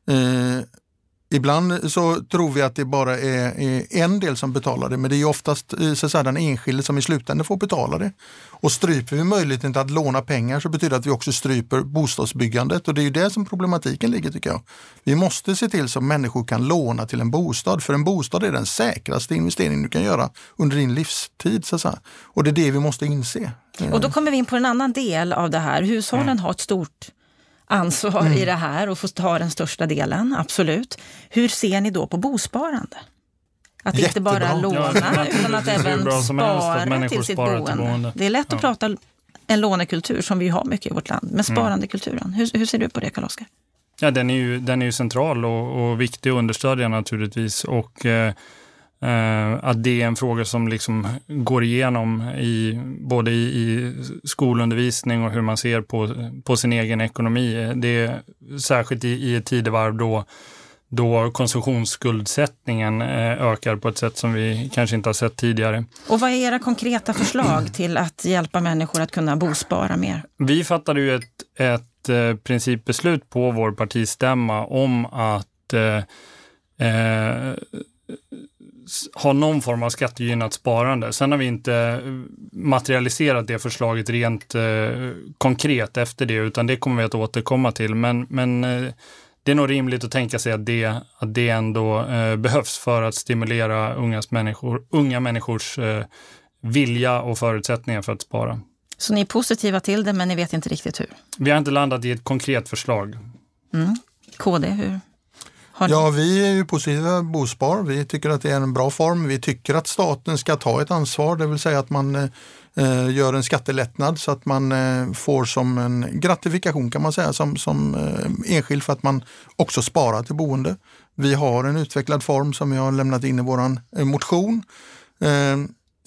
Eh, Ibland så tror vi att det bara är, en del som betalar det, men det är oftast eh, så att säga, den enskilde som i slutändan får betala det. Och stryper vi möjligheten att låna pengar så betyder det att vi också stryper bostadsbyggandet och det är ju det som problematiken ligger tycker jag. Vi måste se till så att människor kan låna till en bostad, för en bostad är den säkraste investering du kan göra under din livstid. Så att säga. Och det är det vi måste inse. Och då kommer vi in på en annan del av det här. Hushållen har ett stort ansvar mm. i det här och få ta den största delen, absolut. Hur ser ni då på bosparande? Att Jättebra. inte bara låna ja, utan att även spara till sitt boende. boende. Det är lätt ja. att prata en lånekultur som vi har mycket i vårt land, men mm. sparandekulturen. Hur, hur ser du på det, Karl-Oskar? Ja, den är ju, den är ju central och, och viktig att understödja naturligtvis. Och, eh, att det är en fråga som liksom går igenom i, både i, i, skolundervisning och hur man ser på, på sin egen ekonomi. Det är särskilt i, i ett tidevarv då då konsumtionsskuldsättningen eh, ökar på ett sätt som vi kanske inte har sett tidigare. Och vad är era konkreta förslag till att hjälpa människor att kunna bospara mer? Vi fattade ju ett, ett eh, principbeslut på vår partistämma om att eh, eh, ha någon form av skattegynnat sparande. Sen har vi inte materialiserat det förslaget rent eh, konkret efter det, utan det kommer vi att återkomma till. Men, men eh, det är nog rimligt att tänka sig att det, att det ändå eh, behövs för att stimulera ungas människor, unga människors eh, vilja och förutsättningar för att spara. Så ni är positiva till det, men ni vet inte riktigt hur? Vi har inte landat i ett konkret förslag. Mm. KD, hur? Ja, vi är ju positiva Bospar. Vi tycker att det är en bra form. Vi tycker att staten ska ta ett ansvar, det vill säga att man eh, eh, gör en skattelättnad så att man eh, får som en gratifikation kan man säga som, som eh, enskild för att man också sparar till boende. Vi har en utvecklad form som vi har lämnat in i våran eh, motion. Eh,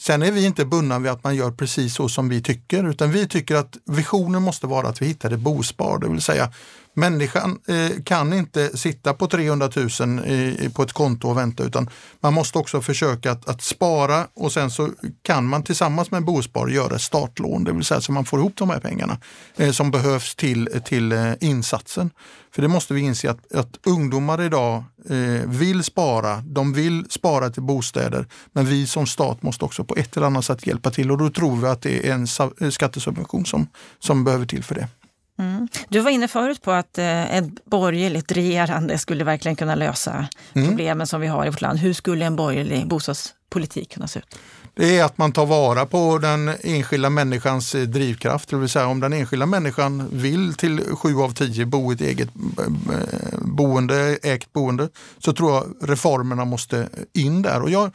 sen är vi inte bundna vid att man gör precis så som vi tycker, utan vi tycker att visionen måste vara att vi hittar ett bospar, det vill säga Människan eh, kan inte sitta på 300 000 i, på ett konto och vänta utan man måste också försöka att, att, spara och sen så kan man tillsammans med Bospar göra ett startlån, det vill säga så man får ihop de här pengarna eh, som behövs till, till eh, insatsen. För det måste vi inse att, att ungdomar idag eh, vill spara, de vill spara till bostäder men vi som stat måste också på ett eller annat sätt hjälpa till och då tror vi att det är en eh, skattesubvention som, som behöver till för det. Mm. Du var inne förut på att eh, ett borgerligt regerande skulle verkligen kunna lösa mm. problemen som vi har i vårt land. Hur skulle en borgerlig bostadspolitik kunna se ut? Det är att man tar vara på den enskilda människans eh, drivkraft. Det vill säga om den enskilda människan vill till sju av tio bo i ett eget eh, boende, ägt boende, så tror jag reformerna måste in där. Och jag,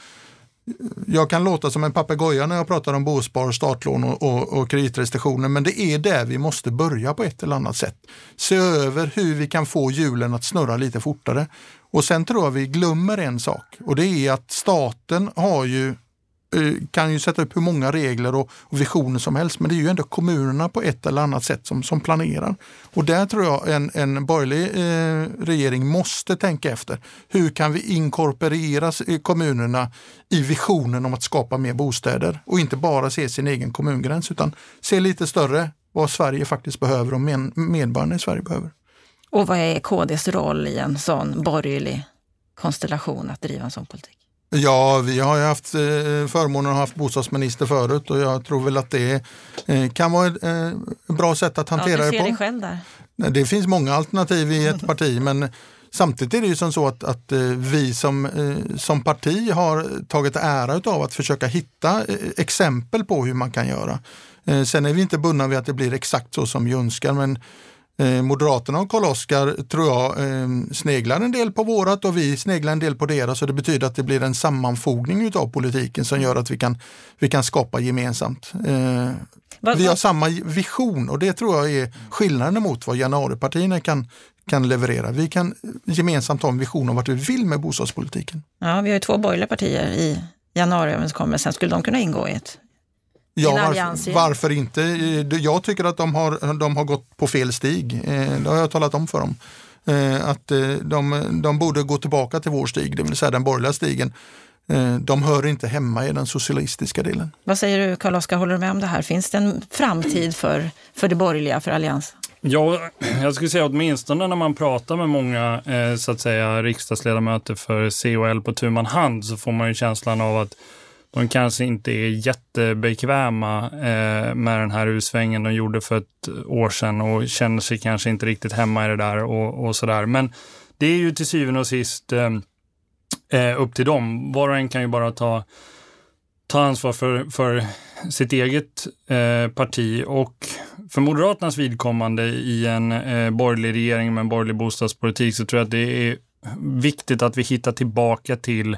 jag kan låta som en papegoja när jag pratar om bospar, startlån och, och, och, kreditrestriktioner, men det är där vi måste börja på ett eller annat sätt. Se över hur vi kan få hjulen att snurra lite fortare. Och sen tror jag vi glömmer en sak och det är att staten har ju Eh, kan ju sätta upp hur många regler och, visioner som helst, men det är ju ändå kommunerna på ett eller annat sätt som, som planerar. Och där tror jag en, en borgerlig eh, regering måste tänka efter. Hur kan vi inkorporera eh, kommunerna i visionen om att skapa mer bostäder och inte bara se sin egen kommungräns utan se lite större vad Sverige faktiskt behöver och medborgarna i Sverige behöver. Och vad är KDs roll i en sån borgerlig konstellation att driva en sån politik? Ja, vi har ju haft eh, förmånen att ha haft bostadsminister förut och jag tror väl att det eh, kan vara ett eh, bra sätt att hantera ja, det på. Dig själv där. Det finns många alternativ i ett parti men samtidigt är det ju som så att, att vi som, som parti har tagit ära av att försöka hitta exempel på hur man kan göra. Sen är vi inte bundna vid att det blir exakt så som vi önskar men Moderaterna och Karl-Oskar tror jag eh, sneglar en del på vårat och vi sneglar en del på deras och det betyder att det blir en sammanfogning av politiken som gör att vi kan, vi kan skapa gemensamt. Eh, vi har samma vision och det tror jag är skillnaden mot vad januaripartierna kan, kan leverera. Vi kan gemensamt ha en vision om vart vi vill med bostadspolitiken. Ja, vi har ju två borgerliga partier i januariöverenskommelsen. Skulle de kunna ingå i ett Ja, varför, varför, inte? Jag tycker att de har, de har gått på fel stig. Eh, det har jag talat om för dem. Eh, att eh, de, de borde gå tillbaka till vår stig, det vill säga den borgerliga stigen. De hör inte hemma i den socialistiska delen. Vad säger du Carl-Oskar, håller du med om det här? Finns det en framtid för, för det borgerliga, för Alliansen? Ja, jag skulle säga åtminstone när man pratar med många så att säga, riksdagsledamöter för COL på tu man hand så får man ju känslan av att de kanske inte är jättebekväma eh, med den här utsvängen de gjorde för ett år sedan och känner sig kanske inte riktigt hemma i det där och, och sådär. Men det är ju till syvende och sist eh, eh, upp till dem. Var och en kan ju bara ta, ta ansvar för, för sitt eget eh, parti och för Moderaternas vidkommande i en eh, borgerlig regering med en borgerlig bostadspolitik så tror jag att det är viktigt att vi hittar tillbaka till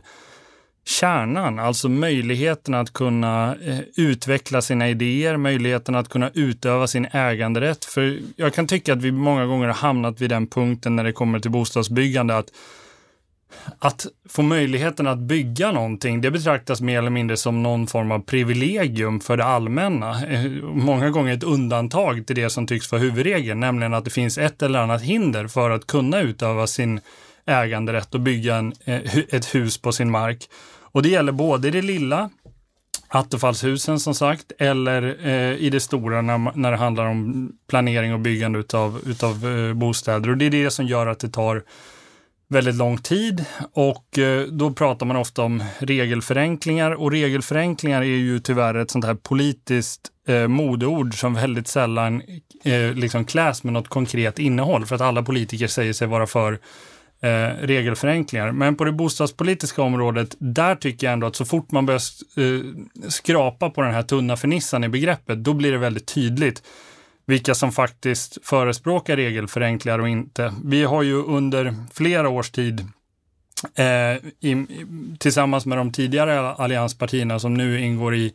kärnan, alltså möjligheten att kunna eh, utveckla sina idéer, möjligheten att kunna utöva sin äganderätt. För jag kan tycka att vi många gånger har hamnat vid den punkten när det kommer till bostadsbyggande att att få möjligheten att bygga någonting, det betraktas mer eller mindre som någon form av privilegium för det allmänna. Eh, många gånger ett undantag till det som tycks vara huvudregeln, nämligen att det finns ett eller annat hinder för att kunna utöva sin äganderätt och bygga en, eh, ett hus på sin mark. Och det gäller både det lilla, attefallshusen som sagt, eller eh, i det stora när, när det handlar om planering och byggande utav, utav eh, bostäder. Och det är det som gör att det tar väldigt lång tid. Och eh, då pratar man ofta om regelförenklingar. Och regelförenklingar är ju tyvärr ett sånt här politiskt eh, modeord som väldigt sällan eh, liksom kläs med något konkret innehåll. För att alla politiker säger sig vara för eh, regelförenklingar. Men på det bostadspolitiska området, där tycker jag ändå att så fort man börjar eh, skrapa på den här tunna fernissan i begreppet, då blir det väldigt tydligt vilka som faktiskt förespråkar regelförenklingar och inte. Vi har ju under flera års tid eh, i, tillsammans med de tidigare allianspartierna som nu ingår i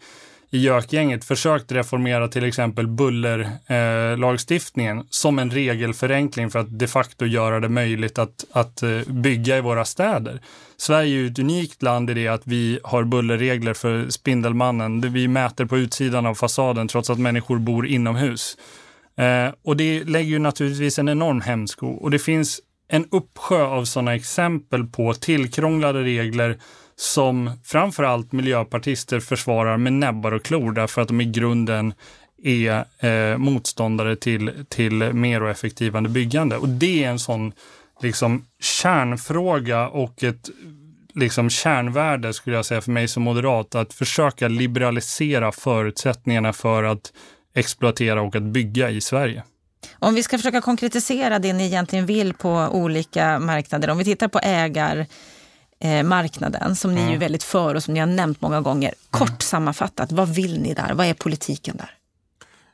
i gökgänget försökt reformera till exempel bullerlagstiftningen eh, som en regelförenkling för att de facto göra det möjligt att, att eh, bygga i våra städer. Sverige är ett unikt land i det att vi har bullerregler för Spindelmannen. Vi mäter på utsidan av fasaden trots att människor bor inomhus. Eh, och det lägger ju naturligtvis en enorm hämsko och det finns en uppsjö av sådana exempel på tillkrånglade regler som framförallt miljöpartister försvarar med näbbar och klor därför att de i grunden är eh, motståndare till, till mer och effektivande byggande. Och det är en sån liksom, kärnfråga och ett liksom, kärnvärde skulle jag säga för mig som moderat, att försöka liberalisera förutsättningarna för att exploatera och att bygga i Sverige. Om vi ska försöka konkretisera det ni egentligen vill på olika marknader. Om vi tittar på ägar eh, marknaden som ni mm. är väldigt för och som ni har nämnt många gånger. Kort mm. sammanfattat, vad vill ni där? Vad är politiken där?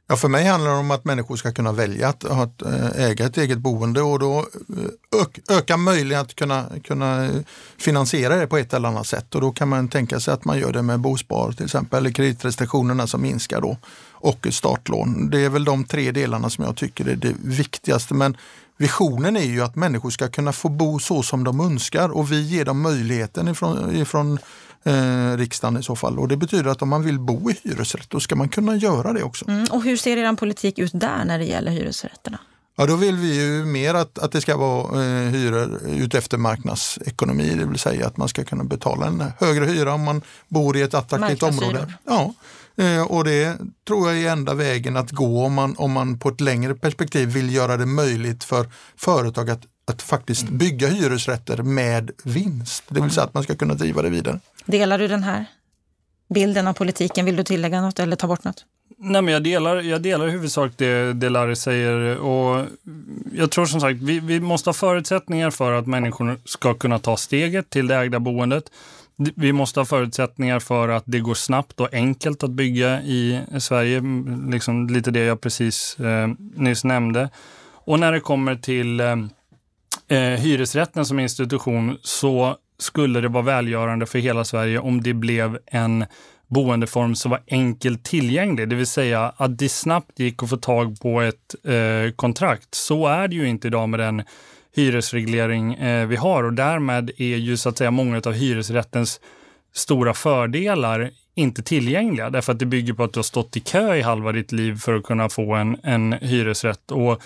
Ja, för mig handlar det om att människor ska kunna välja att, att eh, äga ett eget boende och då eh, ök, öka möjligheten att kunna, kunna finansiera det på ett eller annat sätt. Och då kan man tänka sig att man gör det med bospar till exempel, eller kreditrestriktionerna som minskar då och startlån. Det är väl de tre delarna som jag tycker är det viktigaste. Men Visionen är ju att människor ska kunna få bo så som de önskar och vi ger dem möjligheten ifrån, ifrån eh, riksdagen i så fall. Och det betyder att om man vill bo i hyresrätt då ska man kunna göra det också. Mm, och hur ser er politik ut där när det gäller hyresrätterna? Ja, då vill vi ju mer att, att det ska vara eh, hyror utefter marknadsekonomi, det vill säga att man ska kunna betala en högre hyra om man bor i ett attraktivt område. Ja, och det tror jag är enda vägen att gå om man, om man på ett längre perspektiv vill göra det möjligt för företag att, att faktiskt bygga hyresrätter med vinst. Det vill säga att man ska kunna driva det vidare. Delar du den här bilden av politiken? Vill du tillägga något eller ta bort något? Nej, men jag delar, jag delar i huvudsak det, det Larry säger. Och jag tror som sagt, vi, vi måste ha förutsättningar för att människor ska kunna ta steget till det ägda boendet. Vi måste ha förutsättningar för att det går snabbt och enkelt att bygga i Sverige. Liksom lite det jag precis eh, nyss nämnde. Och när det kommer till eh, eh, hyresrätten som institution så skulle det vara välgörande för hela Sverige om det blev en boendeform som var enkelt tillgänglig, det vill säga att det snabbt gick att få tag på ett eh, kontrakt. Så är det ju inte idag med den hyresreglering eh, vi har och därmed är ju så att säga många av hyresrättens stora fördelar inte tillgängliga därför att det bygger på att du har stått i kö i halva ditt liv för att kunna få en, en hyresrätt. Och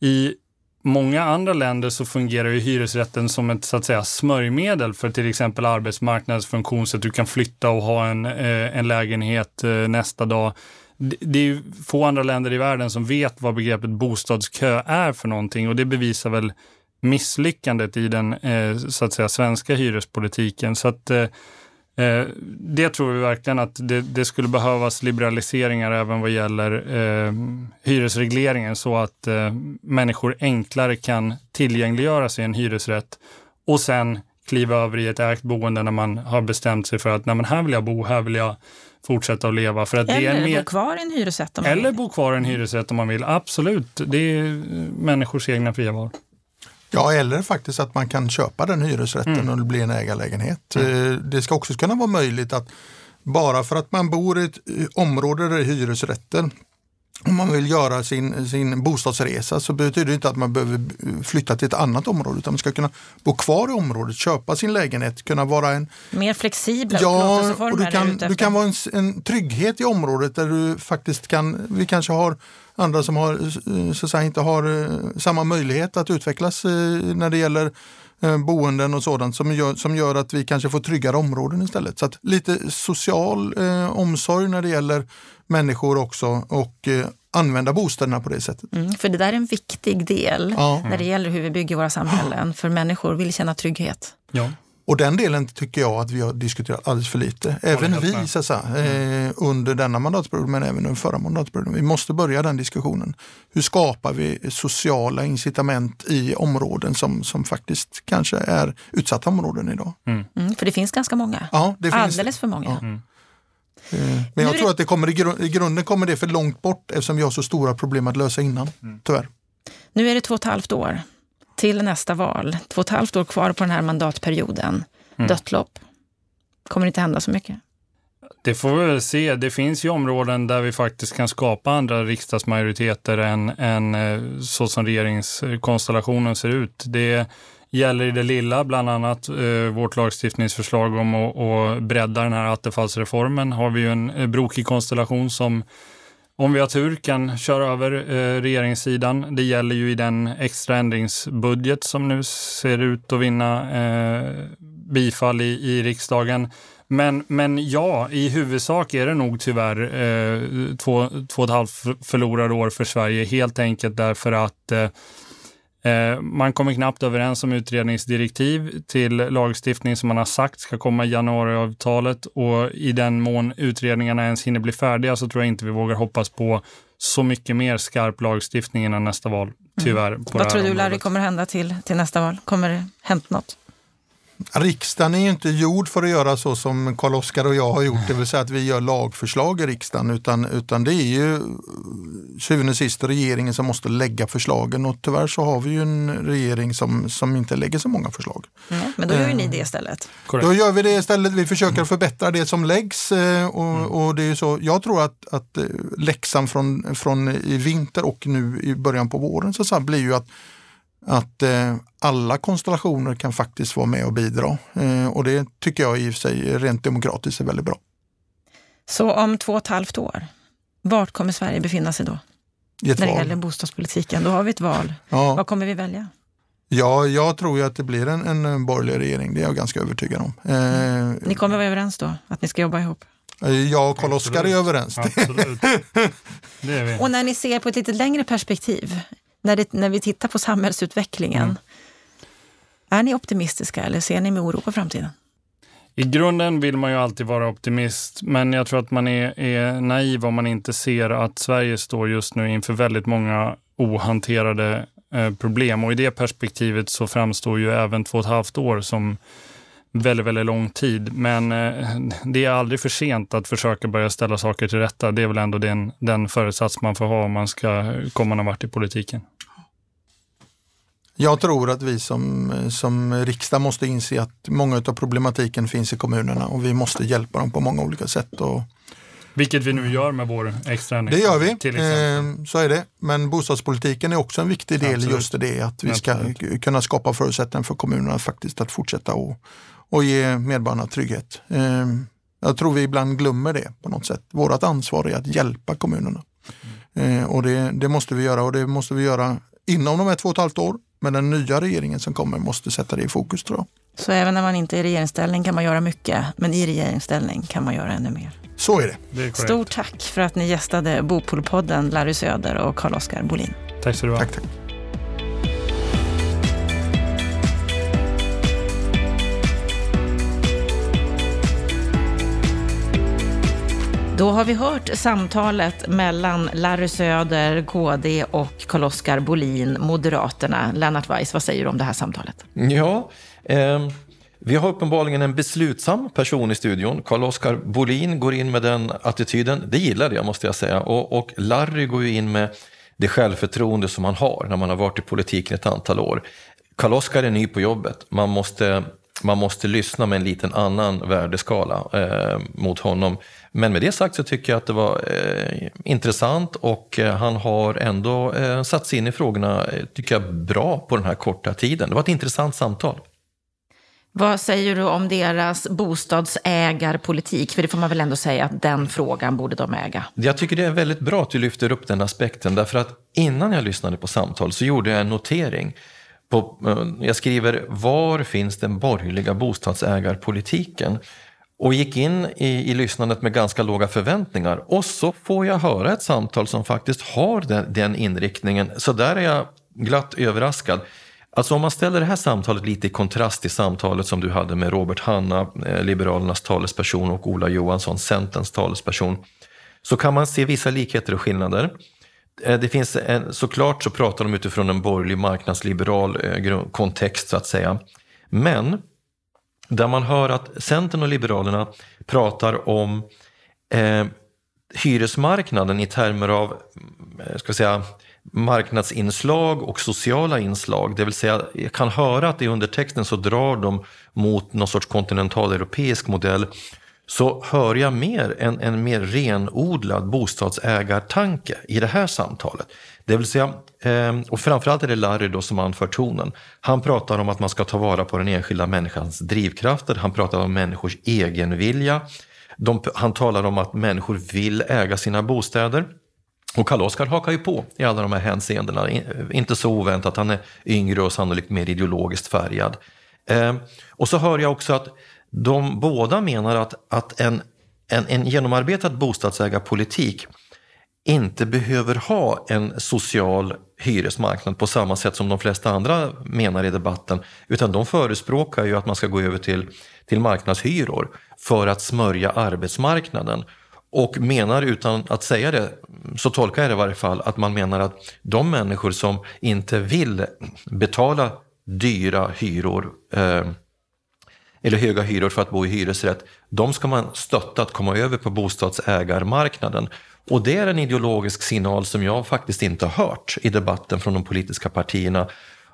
i många andra länder så fungerar ju hyresrätten som ett så att säga smörjmedel för till exempel arbetsmarknadsfunktion så att du kan flytta och ha en, eh, en lägenhet eh, nästa dag. Det är få andra länder i världen som vet vad begreppet bostadskö är för någonting och det bevisar väl misslyckandet i den eh, så att säga svenska hyrespolitiken. Så att eh, eh, det tror vi verkligen att det, det, skulle behövas liberaliseringar även vad gäller hyresregleringen så att människor enklare kan tillgängliggöra sig en hyresrätt och sen kliva över i ett ägt boende när man har bestämt sig för att Nej, men här vill jag bo, här vill jag fortsätta att leva. För att eller det är mer... bo kvar i en hyresrätt om man Eller vill. bo kvar i en hyresrätt om man vill. Absolut, det är människors egna fria val. Ja, eller faktiskt att man kan köpa den hyresrätten Mm. och det blir en ägarlägenhet. Eh, Det ska också kunna vara möjligt att bara för att man bor i ett eh, område där det är hyresrätter om man vill göra sin, sin bostadsresa så betyder det inte att man behöver flytta till ett annat område utan man ska kunna bo kvar i området, köpa sin lägenhet, kunna vara en Mer flexibla Ja, och du kan, du kan vara en, en trygghet i området där du faktiskt kan, vi kanske har andra som har, eh, så att säga, inte har eh, samma möjlighet att utvecklas eh, när det gäller boenden och sådant som gör, som gör att vi kanske får tryggare områden istället. Så att lite social eh, omsorg när det gäller människor också och eh, använda bostäderna på det sättet. Mm, för det där är en viktig del Ja. när det gäller hur vi bygger våra samhällen. För människor vill känna trygghet. Ja. Och den delen tycker jag att vi har diskuterat alldeles för lite. Även vi så att säga, eh, under denna mandatperiod men även under förra mandatperioden. Vi måste börja den diskussionen. Hur skapar vi sociala incitament i områden som, som faktiskt kanske är utsatta områden idag? Mm, för det finns ganska många. Ja, det finns Alldeles för många. Ja. Mm. Eh, Men jag tror att det kommer i, gru- i grunden kommer det för långt bort eftersom vi har så stora problem att lösa innan. Mm. Tyvärr. Nu är det två och ett halvt år till nästa val. Två och ett halvt år kvar på den här mandatperioden. Mm. Dött lopp. Kommer inte hända så mycket. Det får vi väl se. Det finns ju områden där vi faktiskt kan skapa andra riksdagsmajoriteter än, än eh, så som regeringskonstellationen ser ut. Det gäller i det lilla, bland annat eh, vårt lagstiftningsförslag om att, att bredda den här attefallsreformen. Har vi ju en eh, brokig konstellation som om vi har tur kan köra över eh, regeringssidan. Det gäller ju i den extra ändringsbudget som nu ser ut att vinna eh, bifall i, i riksdagen. Men, men ja, i huvudsak är det nog tyvärr eh, två, två och ett halvt förlorade år för Sverige. Helt enkelt därför att eh, man kommer knappt överens om utredningsdirektiv till lagstiftning som man har sagt ska komma i januariavtalet och i den mån utredningarna ens hinner bli färdiga så tror jag inte vi vågar hoppas på så mycket mer skarp lagstiftning innan nästa val, tyvärr. På det Vad tror du Larry kommer hända till, till nästa val? Kommer det hänt något? Riksdagen är ju inte gjord för att göra så som Karl-Oskar och jag har gjort, det vill säga att vi gör lagförslag i riksdagen, utan, utan det är ju syvende och sist regeringen som måste lägga förslagen och tyvärr så har vi ju en regering som, som inte lägger så många förslag. Nej, men då gör ju ni det istället. Korrekt. Då gör vi det istället, vi försöker förbättra det som läggs eh, och, och det är så, jag tror att, att eh, läxan från, från i vinter och nu i början på våren så, blir ju att att eh, alla konstellationer kan faktiskt vara med och bidra. Eh, och det tycker jag i och för sig rent demokratiskt är väldigt bra. Så om två och ett halvt år, vart kommer Sverige befinna sig då? I ett När det val. gäller bostadspolitiken. Då har vi ett val. Ja, Vad kommer vi välja? ja, jag tror ju att det blir en, en borgerlig regering, det är jag ganska övertygad om. Eh, Ni kommer vara överens då, att ni ska jobba ihop? jag och Karl-Oskar är överens. Absolut. Det är vi. Och när ni ser på ett lite längre perspektiv, när, det, när vi tittar på samhällsutvecklingen, Mm. är ni optimistiska eller ser ni med oro på framtiden? I grunden vill man ju alltid vara optimist, men jag tror att man är, är naiv om man inte ser att Sverige står just nu inför väldigt många ohanterade eh, problem. Och i det perspektivet så framstår ju även två och ett halvt år som väldigt, väldigt lång tid. Men eh, det är aldrig för sent att försöka börja ställa saker till rätta. Det är väl ändå den, den föresats man får ha om man ska komma någon vart i politiken. Jag tror att vi som, som riksdag måste inse att många av problematiken finns i kommunerna och vi måste hjälpa dem på många olika sätt. Och Vilket vi nu gör med vår extra det gör vi, eh, så är det. Men bostadspolitiken är också en viktig del Absolut. just i det, att vi ska Absolut. kunna skapa förutsättningar för kommunerna faktiskt att fortsätta och, och ge medborgarna trygghet. Eh, jag tror vi ibland glömmer det på något sätt. Vårt ansvar är att hjälpa kommunerna. Eh, och det, det måste vi göra och det måste vi göra inom de här två och ett halvt år. Men den nya regeringen som kommer måste sätta det i fokus tror jag. Så även när man inte är i regeringsställning kan man göra mycket, men i regeringsställning kan man göra ännu mer. Så är det. Det är. Stort tack för att ni gästade Bopolpodden, Larry Söder och Carl-Oskar Bolin. Tack så du ha. Tack, tack. Då har vi hört samtalet mellan Larry Söder, KD och Carl-Oskar Bolin, Moderaterna. Lennart Weiss, vad säger du om det här samtalet? Ja, eh, vi har uppenbarligen en beslutsam person i studion. Carl-Oskar Bolin går in med den attityden. Det gillar jag måste jag säga. Och, och Larry går ju in med det självförtroende som man har när man har varit i politiken ett antal år. Carl-Oskar är ny på jobbet. Man måste, man måste lyssna med en liten annan värdeskala eh, mot honom. Men med det sagt så tycker jag att det var eh, intressant och eh, han har ändå eh, satt sig in i frågorna, eh, tycker jag, bra på den här korta tiden. Det var ett intressant samtal. Vad säger du om deras bostadsägarpolitik? För det får man väl ändå säga att den frågan borde de äga. Jag tycker det är väldigt bra att du lyfter upp den aspekten. Därför att innan jag lyssnade på samtal så gjorde jag en notering. På, eh, jag skriver, var finns den borgerliga bostadsägarpolitiken? Och gick in i, i lyssnandet med ganska låga förväntningar. Och så får jag höra ett samtal som faktiskt har den, den inriktningen. Så där är jag glatt överraskad. Alltså om man ställer det här samtalet lite i kontrast till samtalet som du hade med Robert Hanna, eh, Liberalernas talesperson och Ola Johansson, Centerns talesperson, så kan man se vissa likheter och skillnader. Eh, det finns en, såklart så pratar de utifrån en borgerlig marknadsliberal eh, kontext så att säga. Men där man hör att Centern och Liberalerna pratar om eh, hyresmarknaden i termer av ska säga, marknadsinslag och sociala inslag. Det vill säga, jag kan höra att i undertexten så drar de mot någon sorts kontinentaleuropeisk modell. Så hör jag mer en, en mer renodlad bostadsägartanke i det här samtalet. Det vill säga, eh, och framförallt är det Larry då som anför tonen. Han pratar om att man ska ta vara på den enskilda människans drivkrafter. Han pratar om människors egenvilja. De, han talar om att människor vill äga sina bostäder. Och Karl-Oskar hakar ju på i alla de här hänseendena. Inte så oväntat, han är yngre och sannolikt mer ideologiskt färgad. Eh, och så hör jag också att de båda menar att, att en, en, en genomarbetad bostadsägarpolitik inte behöver ha en social hyresmarknad på samma sätt som de flesta andra menar i debatten. Utan de förespråkar ju att man ska gå över till, till marknadshyror för att smörja arbetsmarknaden. Och menar utan att säga det, så tolkar jag det i varje fall, att man menar att de människor som inte vill betala dyra hyror eh, eller höga hyror för att bo i hyresrätt, de ska man stötta att komma över på bostadsägarmarknaden. Och det är en ideologisk signal som jag faktiskt inte har hört i debatten från de politiska partierna.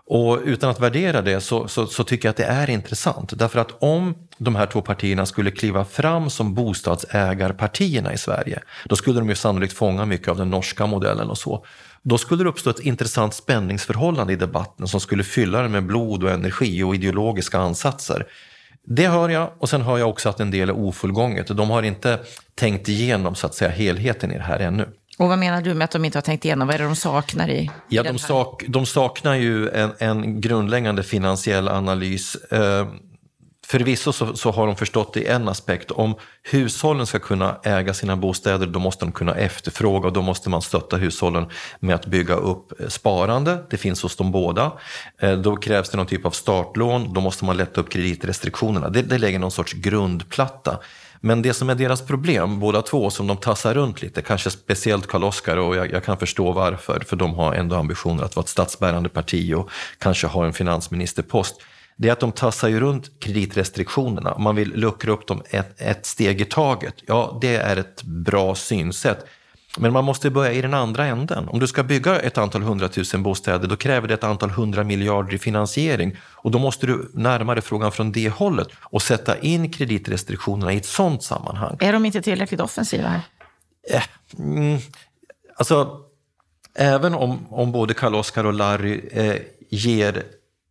Och utan att värdera det så, så, så, tycker jag att det är intressant. Därför att om de här två partierna skulle kliva fram som bostadsägarpartierna i Sverige, då skulle de ju sannolikt fånga mycket av den norska modellen och så. Då skulle det uppstå ett intressant spänningsförhållande i debatten som skulle fylla den med blod och energi och ideologiska ansatser. Det hör jag och sen hör jag också att en del är ofullgånget. De har inte tänkt igenom så att säga helheten i det här ännu. Och vad menar du med att de inte har tänkt igenom? Vad är det de saknar i, ja, de, sak, de saknar ju en, en grundläggande finansiell analys. Förvisso så, så har de förstått det i en aspekt. Om hushållen ska kunna äga sina bostäder då måste de kunna efterfråga och då måste man stötta hushållen med att bygga upp eh, sparande. Det finns hos dem båda. Eh, då krävs det någon typ av startlån. Då måste man lätta upp kreditrestriktionerna. Det, det lägger någon sorts grundplatta. Men det som är deras problem, båda två, som de tassar runt lite, kanske speciellt Karl-Oskar och jag, jag, kan förstå varför, för de har ändå ambitioner att vara ett statsbärande parti och kanske ha en finansministerpost det är att de tassar ju runt kreditrestriktionerna. Man vill luckra upp dem ett, ett steg i taget. Ja, det är ett bra synsätt. Men man måste börja i den andra änden. Om du ska bygga ett antal hundratusen bostäder då kräver det ett antal hundra miljarder i finansiering. Och då måste du närmare frågan från det hållet och sätta in kreditrestriktionerna i ett sådant sammanhang. Är de inte tillräckligt offensiva här? Eh, mm, alltså, även om, om både Karl-Oskar och Larry eh, ger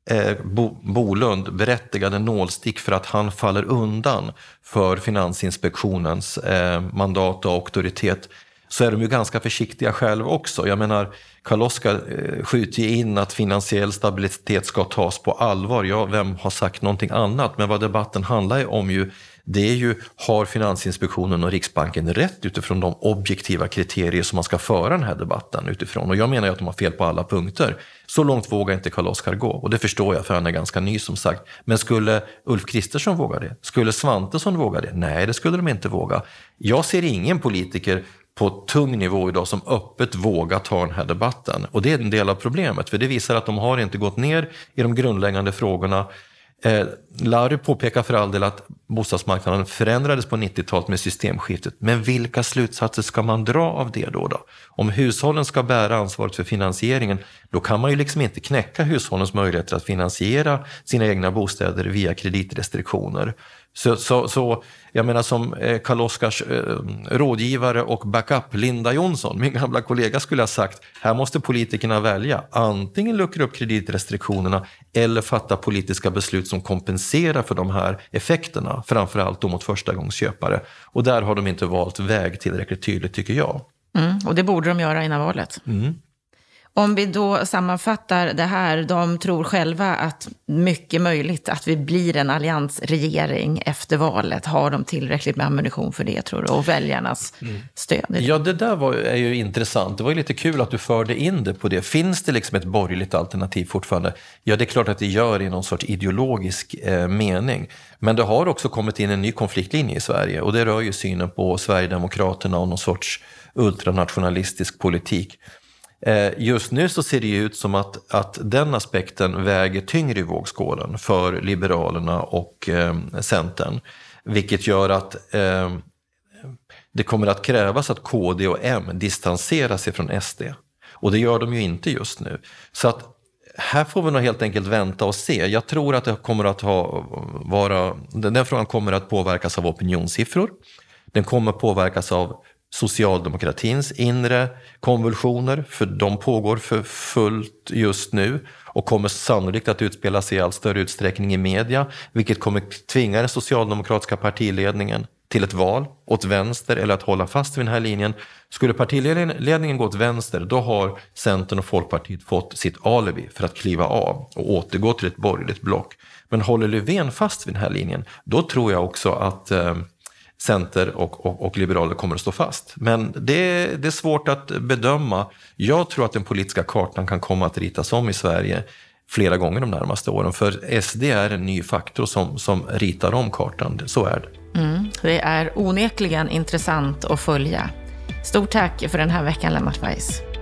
eh, Bo, Bolund berättigade nålstick för att han faller undan för Finansinspektionens eh, mandat och auktoritet så är de ju ganska försiktiga själva också. Jag menar, Karl-Oskar eh, skjuter ju in att finansiell stabilitet ska tas på allvar. Ja, vem har sagt någonting annat? Men vad debatten handlar om ju det är ju, har Finansinspektionen och Riksbanken rätt utifrån de objektiva kriterier som man ska föra den här debatten utifrån? Och jag menar ju att de har fel på alla punkter. Så långt vågar inte Karl-Oskar gå och det förstår jag för han är ganska ny som sagt. Men skulle Ulf Kristersson våga det? Skulle Svantesson våga det? Nej, det skulle de inte våga. Jag ser ingen politiker på tung nivå idag som öppet vågar ta den här debatten. Och det är en del av problemet, för det visar att de har inte gått ner i de grundläggande frågorna Eh, Larry påpekar för all del att bostadsmarknaden förändrades på 90-talet med systemskiftet. Men vilka slutsatser ska man dra av det då, då? Om hushållen ska bära ansvaret för finansieringen, då kan man ju liksom inte knäcka hushållens möjligheter att finansiera sina egna bostäder via kreditrestriktioner. Så, så, så jag menar som eh, Karl-Oskars eh, rådgivare och backup Linda Jonsson, min gamla kollega, skulle ha sagt, här måste politikerna välja. Antingen luckra upp kreditrestriktionerna eller fatta politiska beslut som kompenserar för de här effekterna, framförallt då mot förstagångsköpare. Och där har de inte valt väg tillräckligt tydligt, tycker jag. Mm, och det borde de göra innan valet. Mm. Om vi då sammanfattar det här, de tror själva att mycket möjligt att vi blir en alliansregering efter valet. Har de tillräckligt med ammunition för det tror du? Och väljarnas mm. stöd? Ja, det där var, är ju intressant. Det var ju lite kul att du förde in det på det. Finns det liksom ett borgerligt alternativ fortfarande? Ja, det är klart att det gör i någon sorts ideologisk eh, mening. Men det har också kommit in en ny konfliktlinje i Sverige och det rör ju synen på Sverigedemokraterna och någon sorts ultranationalistisk politik. Eh, just nu så ser det ut som att, att den aspekten väger tyngre i vågskålen för Liberalerna och eh, Centern. Vilket gör att eh, det kommer att krävas att KD och M distanserar sig från SD. Och det gör de ju inte just nu. Så att här får vi nog helt enkelt vänta och se. Jag tror att det kommer att ha, vara, den frågan kommer att påverkas av opinionssiffror. Den kommer påverkas av socialdemokratins inre konvulsioner, för de pågår för fullt just nu och kommer sannolikt att utspela sig i allt större utsträckning i media, vilket kommer tvinga den socialdemokratiska partiledningen till ett val åt vänster eller att hålla fast vid den här linjen. Skulle partiledningen gå åt vänster, då har Centern och Folkpartiet fått sitt alibi för att kliva av och återgå till ett borgerligt block. Men håller Löfven fast vid den här linjen, då tror jag också att eh, Center och, och, och, liberaler kommer att stå fast. Men det, det, är svårt att bedöma. Jag tror att den politiska kartan kan komma att ritas om i Sverige flera gånger de närmaste åren. För SD är en ny faktor som, som ritar om kartan. Så är det. Mm, det är onekligen intressant att följa. Stort tack för den här veckan, Lennart Weiss.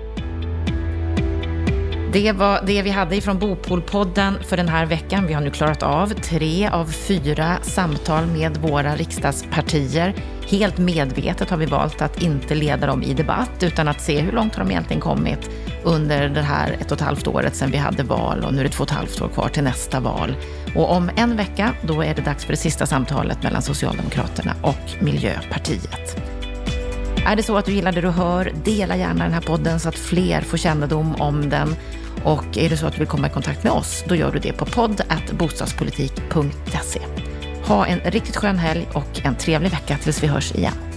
Det var det vi hade ifrån Bopolpodden för den här veckan. Vi har nu klarat av tre av fyra samtal med våra riksdagspartier. Helt medvetet har vi valt att inte leda dem i debatt, utan att se hur långt har de egentligen kommit under det här ett och ett halvt året sedan vi hade val och nu är det två och ett halvt år kvar till nästa val. Och om en vecka, då är det dags för det sista samtalet mellan Socialdemokraterna och Miljöpartiet. Är det så att du gillar det du hör, dela gärna den här podden så att fler får kännedom om den. Och är det så att du vill komma i kontakt med oss, då gör du det på podd.bostadspolitik.se. Ha en riktigt skön helg och en trevlig vecka tills vi hörs igen.